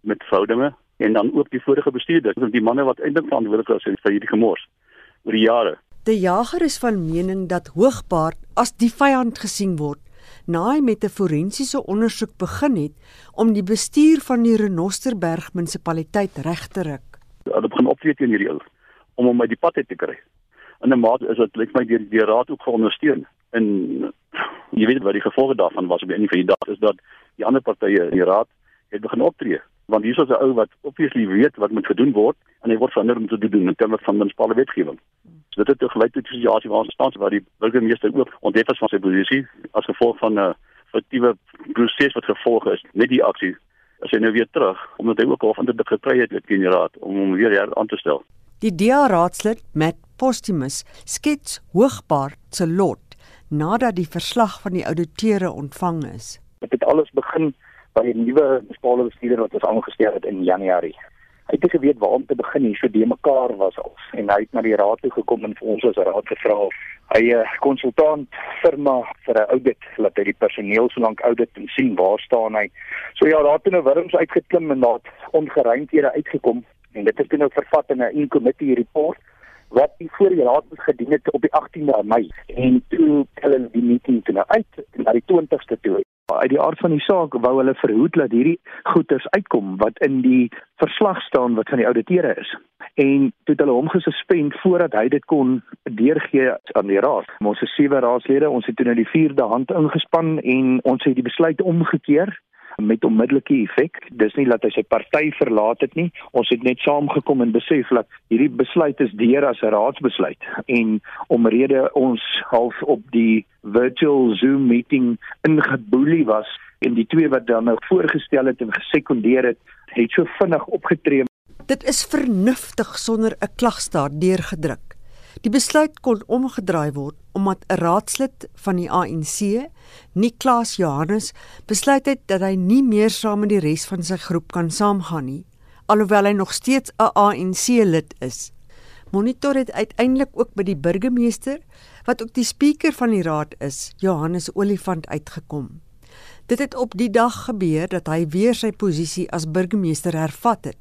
met verhoudinge en dan ook die vorige bestuurder, die manne wat eintlik verantwoordelik is vir hierdie gemors oor die jare. Die jager is van mening dat Hoogbaard as die vyand gesien word na hy met 'n forensiese ondersoek begin het om die bestuur van die Renosterberg munisipaliteit reg te ruk. Hulle begin optree teen hierdie ou om hom uit die pad uit te kry. In 'n mate is dit lyk my deur die raad ook geondersteun. En jy weet wat die gevolge daarvan was op die einde van die dag is dat die ander partye in die raad het begin optree want hier is 'n ou wat obviously weet wat moet gedoen word en hy word verander om te doen in terme van munisipale wetgewing. So dit het tegelyk tot 'n situasie waar ons staan waar die burgemeester ook onthef is van sy posisie as gevolg van 'n fiktiewe proses wat gevolg is met die aksie. As hy nou weer terug omdat hy ook al van dit gekry het teen die raad om hom weer her aan te stel. Die DA raadslid Matt Postumus skets hoogbaar se lot nadat die verslag van die ouditeure ontvang is. Dit het alles begin by 'n nuwe munisipale bestuurder wat ons aangestel het in Januarie. Hy het geweet waar om te begin hier so de mekaar was ons en hy het na die raad toe gekom en vir ons as raad gevra hy 'n uh, konsultant firma vir 'n audit laat hy die personeel so lank audit en sien waar staan hy. So ja, daar het nou wurms uitgeklim en daar ongeruimthede uitgekom en dit is toe nou vervat in 'n in-committee report wat die voor die raad moes gedien het op die 18de Mei en toe hulle die meeting toe nou uit na die 20ste toe uit die aard van die saak wou hulle verhoed dat hierdie goeders uitkom wat in die verslag staan wat van die ouditeure is. En toe het hulle hom gesuspend voordat hy dit kon deurgee aan die raad. Ons is sewe raadslede, ons het toe nou die vierde hand ingespan en ons het die besluit omgekeer met onmiddellike effek. Dis nie dat hy sy party verlaat het nie. Ons het net saamgekom en besef dat hierdie besluit is deur as 'n raadsbesluit en omrede ons half op die virtual Zoom meeting ingeboelie was en die twee wat dan nou voorgestel het en gesekondeer het, het so vinnig opgetree. Dit is vernuftig sonder 'n klagstaat deurgedruk. Die besluit kon omgedraai word omdat 'n raadslid van die ANC, Niklaas Johannes, besluit het dat hy nie meer saam met die res van sy groep kan saamgaan nie, alhoewel hy nog steeds 'n ANC-lid is. Monitor het uiteindelik ook by die burgemeester, wat ook die spreker van die raad is, Johannes Olifant uitgekom. Dit het op die dag gebeur dat hy weer sy posisie as burgemeester hervat het.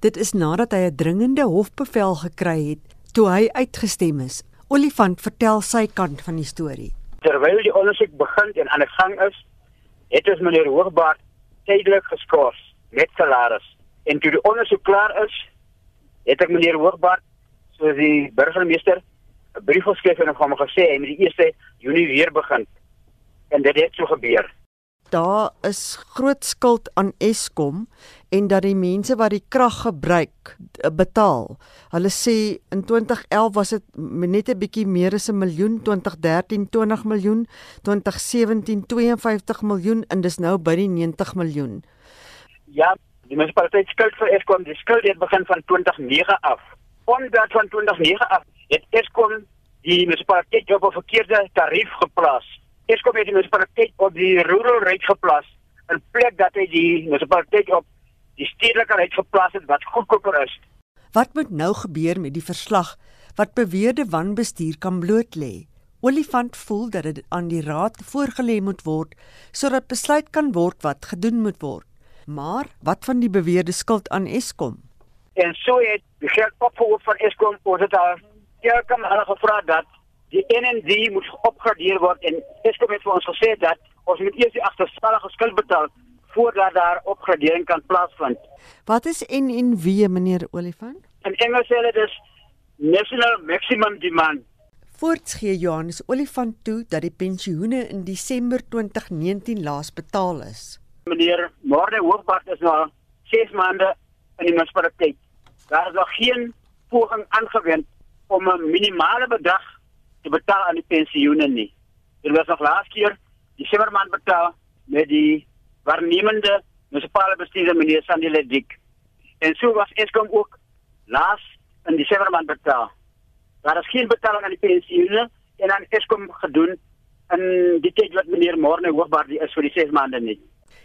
Dit is nadat hy 'n dringende hofbevel gekry het toe hy uitgestem is. Olifant vertel sy kant van die storie. Terwyl die ondersoek begin en aan die gang is, het ons meneer Hoogbaard tydelik geskort met salaris. En toe die ondersoek klaar is, het ek meneer Hoogbaard, soos die burgemeester, 'n brief geskryf en hom gesê hy moet die 1 Junie weer begin. En dit het so gebeur daar is groot skuld aan Eskom en dat die mense wat die krag gebruik betaal. Hulle sê in 2011 was dit net 'n bietjie meer as 'n miljoen, 2013 20 miljoen, 2017 52 miljoen en dis nou by die 90 miljoen. Ja, die munisipaliteit skuld vir Eskom, die skuld het begin van 2009 af. Omdat van 2009 af het Eskom die munisipaliteit op 'n verkeerde tarief geplaas Eskom het die munisipaliteit op die rural rate geplaas in plek dat hy die munisipaliteit op die stedelike rate geplaas het wat goedkoper is. Wat moet nou gebeur met die verslag wat beweerde wanbestuur kan bloot lê? Olifant voel dat dit aan die raad voorgelê moet word sodat besluit kan word wat gedoen moet word. Maar wat van die beweerde skuld aan Eskom? En so het die geld opgehoor van Eskom oor dit daar. Ja, kom hulle gevra dat die NND moet opgradeer word en Eskom het vir ons gesê dat ons moet eers die agterstallige skuld betaal voordat daar opgradering kan plaasvind. Wat is NNW meneer Olifant? En Engels sê dit is National Maximum Demand. Voorts gee Johannes Olifant toe dat die pensioene in Desember 2019 laas betaal is. Meneer Marne Hoogbart is nou 6 maande in die munisipaliteit. Daar is nog geen poging aangewend om 'n minimale bedrag te betaal aan die pensioene nie. Er was nog laas keer die Simmerman betaal met die waarnemende munisipale bestuurder meneer Sandile Dik. En so was Eskom ook laas in die Simmerman betaal. Daar is geen betaling aan die pensioene en aan Eskom gedoen in die tyd wat meneer Morne hoogbaar die is vir die 6 maande nie.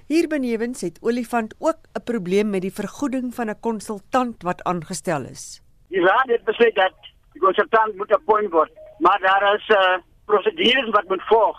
Hier benewens het Olifant ook 'n probleem met die vergoeding van 'n konsultant wat aangestel is. Die raad het besluit dat die konsultant moet appoint word maar daar is uh, eh, prosedures wat moet volg.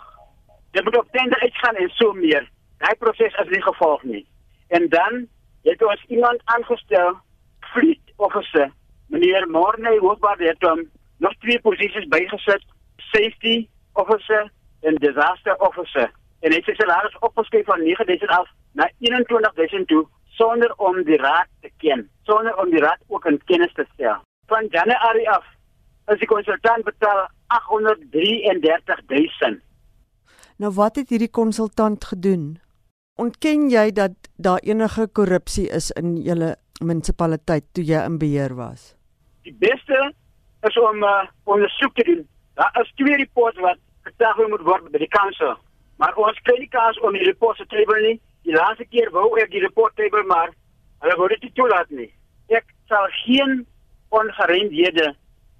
Dit moet op tender uitgaan en so meer. Daai proses is nie gevolg nie. En dan het ons iemand aangestel, fleet officer, meneer Morney Hoogbaar het hom nog twee posisies bygesit, safety officer en disaster officer. En hy het sy salaris opgeskryf van 9000 af na 21000 toe sonder om die raad te ken, sonder om die raad ook in kennis te stel. Van Januarie af is die konsultant betaal 833000. Nou wat het hierdie konsultant gedoen? Ontken jy dat daar enige korrupsie is in julle munisipaliteit toe jy in beheer was? Die beste is om uh, ondersoek te doen. Daar is twee reports wat getafel moet word by die kantoor. Maar ons kry nie kans om die reports te table nie. Die laaste keer wou ek die report table maar hulle wou dit nie toelaat nie. Ek sal geen ongereimdhede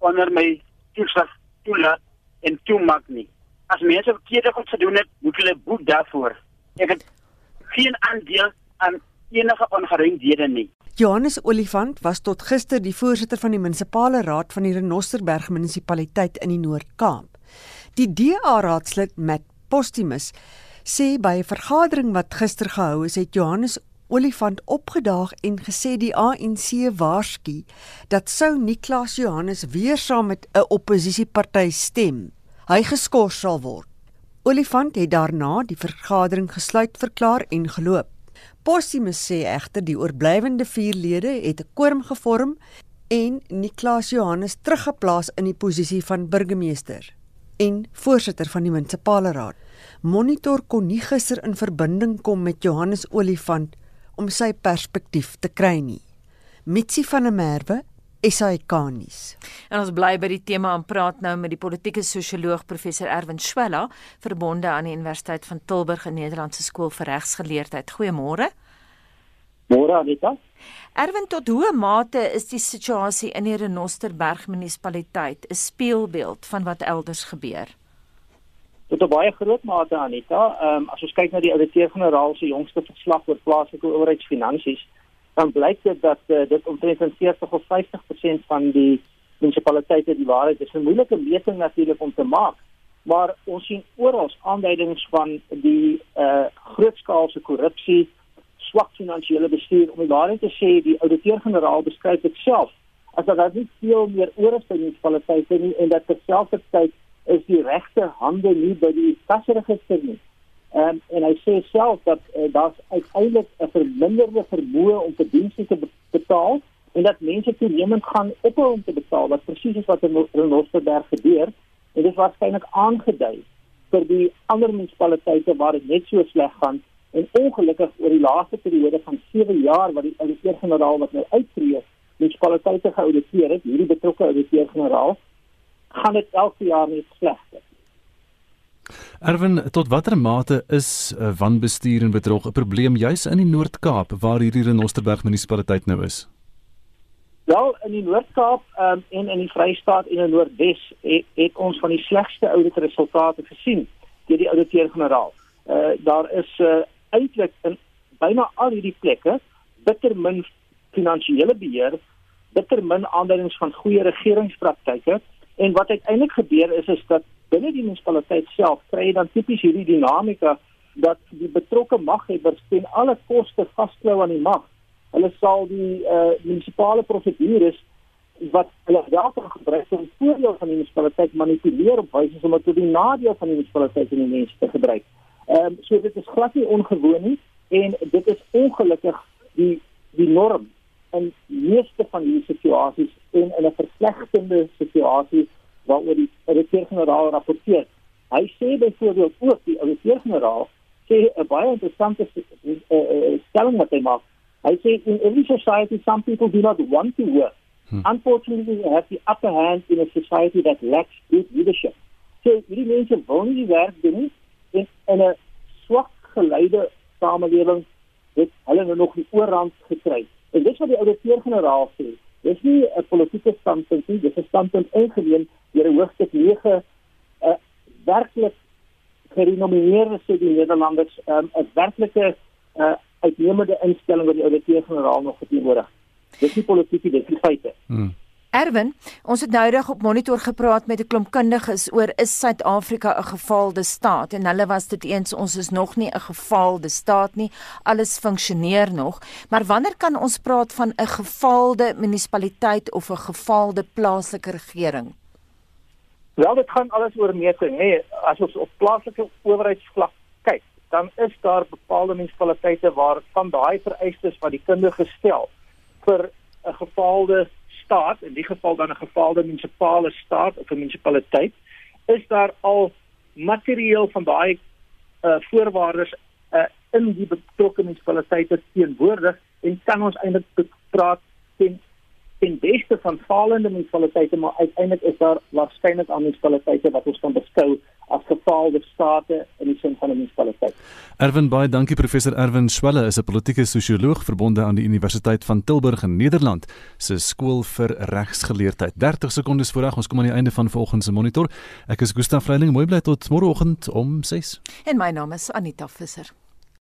onder my toesig toelaat en toemaak nie. As mense verkeerde goed gedoen het, moet hulle boet daarvoor. Ek het geen aandeel aan enige ongereimdhede nie. Johannes Olifant was tot gister die voorsitter van die munisipale raad van die Renosterberg munisipaliteit in die Noord-Kaap. Die DA raadslid Matt Postumus sê by 'n vergadering wat gister gehou is, het Johannes Olifant opgedaag en gesê die ANC waarsku dat sou Niklaas Johannes weer saam met 'n oppositieparty stem, hy geskort sal word. Olifant het daarna die vergadering gesluit verklaar en geloop. Postumus sê egter die oorblywende 4 lede het 'n quorum gevorm en Niklaas Johannes teruggeplaas in die posisie van burgemeester en voorsitter van die munisipale raad. Monitor kon nie gister in verbinding kom met Johannes Olifant om sy perspektief te kry nie. Mitsi van der Merwe SAK-nuus. En ons bly by die tema aan praat nou met die politieke sosioloog professor Erwin Swela verbonde aan die Universiteit van Tilburg in Nederlandse skool vir regsgeleerdheid. Goeiemôre. Môre Anita. Erwin tot hoe mate is die situasie in die Renosterberg munisipaliteit 'n speelbeeld van wat elders gebeur? Tot 'n baie groot mate Anita. Um, as ons kyk na die ouditeur-generaal se jongste verslag oor plaaslike owerheidsfinansies, dan blyk dit dat uh, dit omtrent 40 of 50% van die munisipaliteite die waarheid is. 'n Moeilike meting natuurlik om te maak, maar ons sien oral aanduidings van die uh grootskaalse korrupsie, swak finansiële bestuur om waarheid te sê, die ouditeur-generaal beskryf dit self as dat daar nie veel meer oor is by die munisipaliteite nie en dat terselfdertyd is die regte hande nie by die kasregister nie. Um, en hy sê self dat uh, daar uiteindelik 'n verminderde vermoë om te dienste te betaal en dat mense toenemend gaan ophou om te betaal wat presies is wat in Renosterberg gebeur en dit is waarskynlik aangedui vir die ander munisipaliteite waar dit net so sleg gaan en ongelukkig oor die laaste periode van 7 jaar wat die ouditeur-generaal wat nou uittreë munisipaliteite geauditeer het hierdie betrokke ouditeur-generaal gaan dit elke jaar net slegter Erwin, tot watter mate is uh, wanbestuur en bedrog 'n probleem juis in die Noord-Kaap waar hierdie Renosterberg munisipaliteit nou is? Wel, in die Noord-Kaap um, en in die Vrystaat en in die Noordwes het, het ons van die slegste auditresultate gesien deur die ouditeur-generaal. Uh daar is uh, eintlik in byna al hierdie plekke bitter min finansiële beheer, bitter min aanduidings van goeie regeringspraktyke en wat uiteindelik gebeur is is dat binne die munisipaliteit self kry jy dan tipies hierdie dinamika dat die betrokke maghebbers ten alle koste vasklou aan die mag. Hulle sal die uh, munisipale prosedures wat hulle wel kan gebruik om voordeel van die munisipaliteit manipuleer op wyse om tot die nadeel van die munisipaliteit en die mense te gebruik. Ehm um, so dit is glad nie ongewoon nie en dit is ongelukkig die die norm in meeste van hierdie situasies en in 'n verslegtende situasie waaroor die ouditeur-generaal rapporteer. Hy sê byvoorbeeld ook die ouditeur-generaal sê 'n baie interessante uh, uh, stelling wat hy maak. Hy sê in every society some people do not want to work. Hmm. Unfortunately, we have the upper hand in a society that lacks good leadership. So hierdie mense wil nie werk doen nie en in 'n swak geleide samelewing het hulle nou nog die oorhand gekry. En dis wat die ouditeur-generaal sê. Dis nie 'n politieke standpunt nie, dis 'n standpunt ingeneem deur 'n hoofstuk 9 'n uh, werklik gerenommeerde sê die Nederlanders 'n um, werklike uh, uitnemende instelling wat die ouditeur-generaal nog verteenwoordig. Dis nie politiek, dis feite. Hmm. Erwin, ons het noudag op monitor gepraat met 'n klomp kundiges oor is Suid-Afrika 'n gefaalde staat en hulle was dit eens ons is nog nie 'n gefaalde staat nie. Alles funksioneer nog, maar wanneer kan ons praat van 'n gefaalde munisipaliteit of 'n gefaalde plaaslike regering? Wel, dit gaan alles oor meting, nê. As ons op plaaslike owerheidsvlak kyk, dan is daar bepaalde munisipaliteite waar van daai vereistes wat die kundige stel vir 'n gefaalde staat, in die geval dan 'n gefaalde munisipale staat of 'n munisipaliteit, is daar al materieel van daai uh, voorwaardes uh, in die betrokke munisipaliteite teenwoordig en kan ons eintlik praat ten ten beste van falende munisipaliteite maar uiteindelik is daar waarskynlik aan munisipaliteite wat ons kan beskou as gefaalde state in die sin van 'n munisipaliteit. Erwin baie dankie professor Erwin Swelle is 'n politieke sosioloog verbonde aan die Universiteit van Tilburg in Nederland se skool vir regsgeleerdheid. 30 sekondes voorag ons kom aan die einde van vanoggend se monitor. Ek is Gustaf Vreiling, mooi bly tot môreoggend om 6. En my naam is Anita Visser.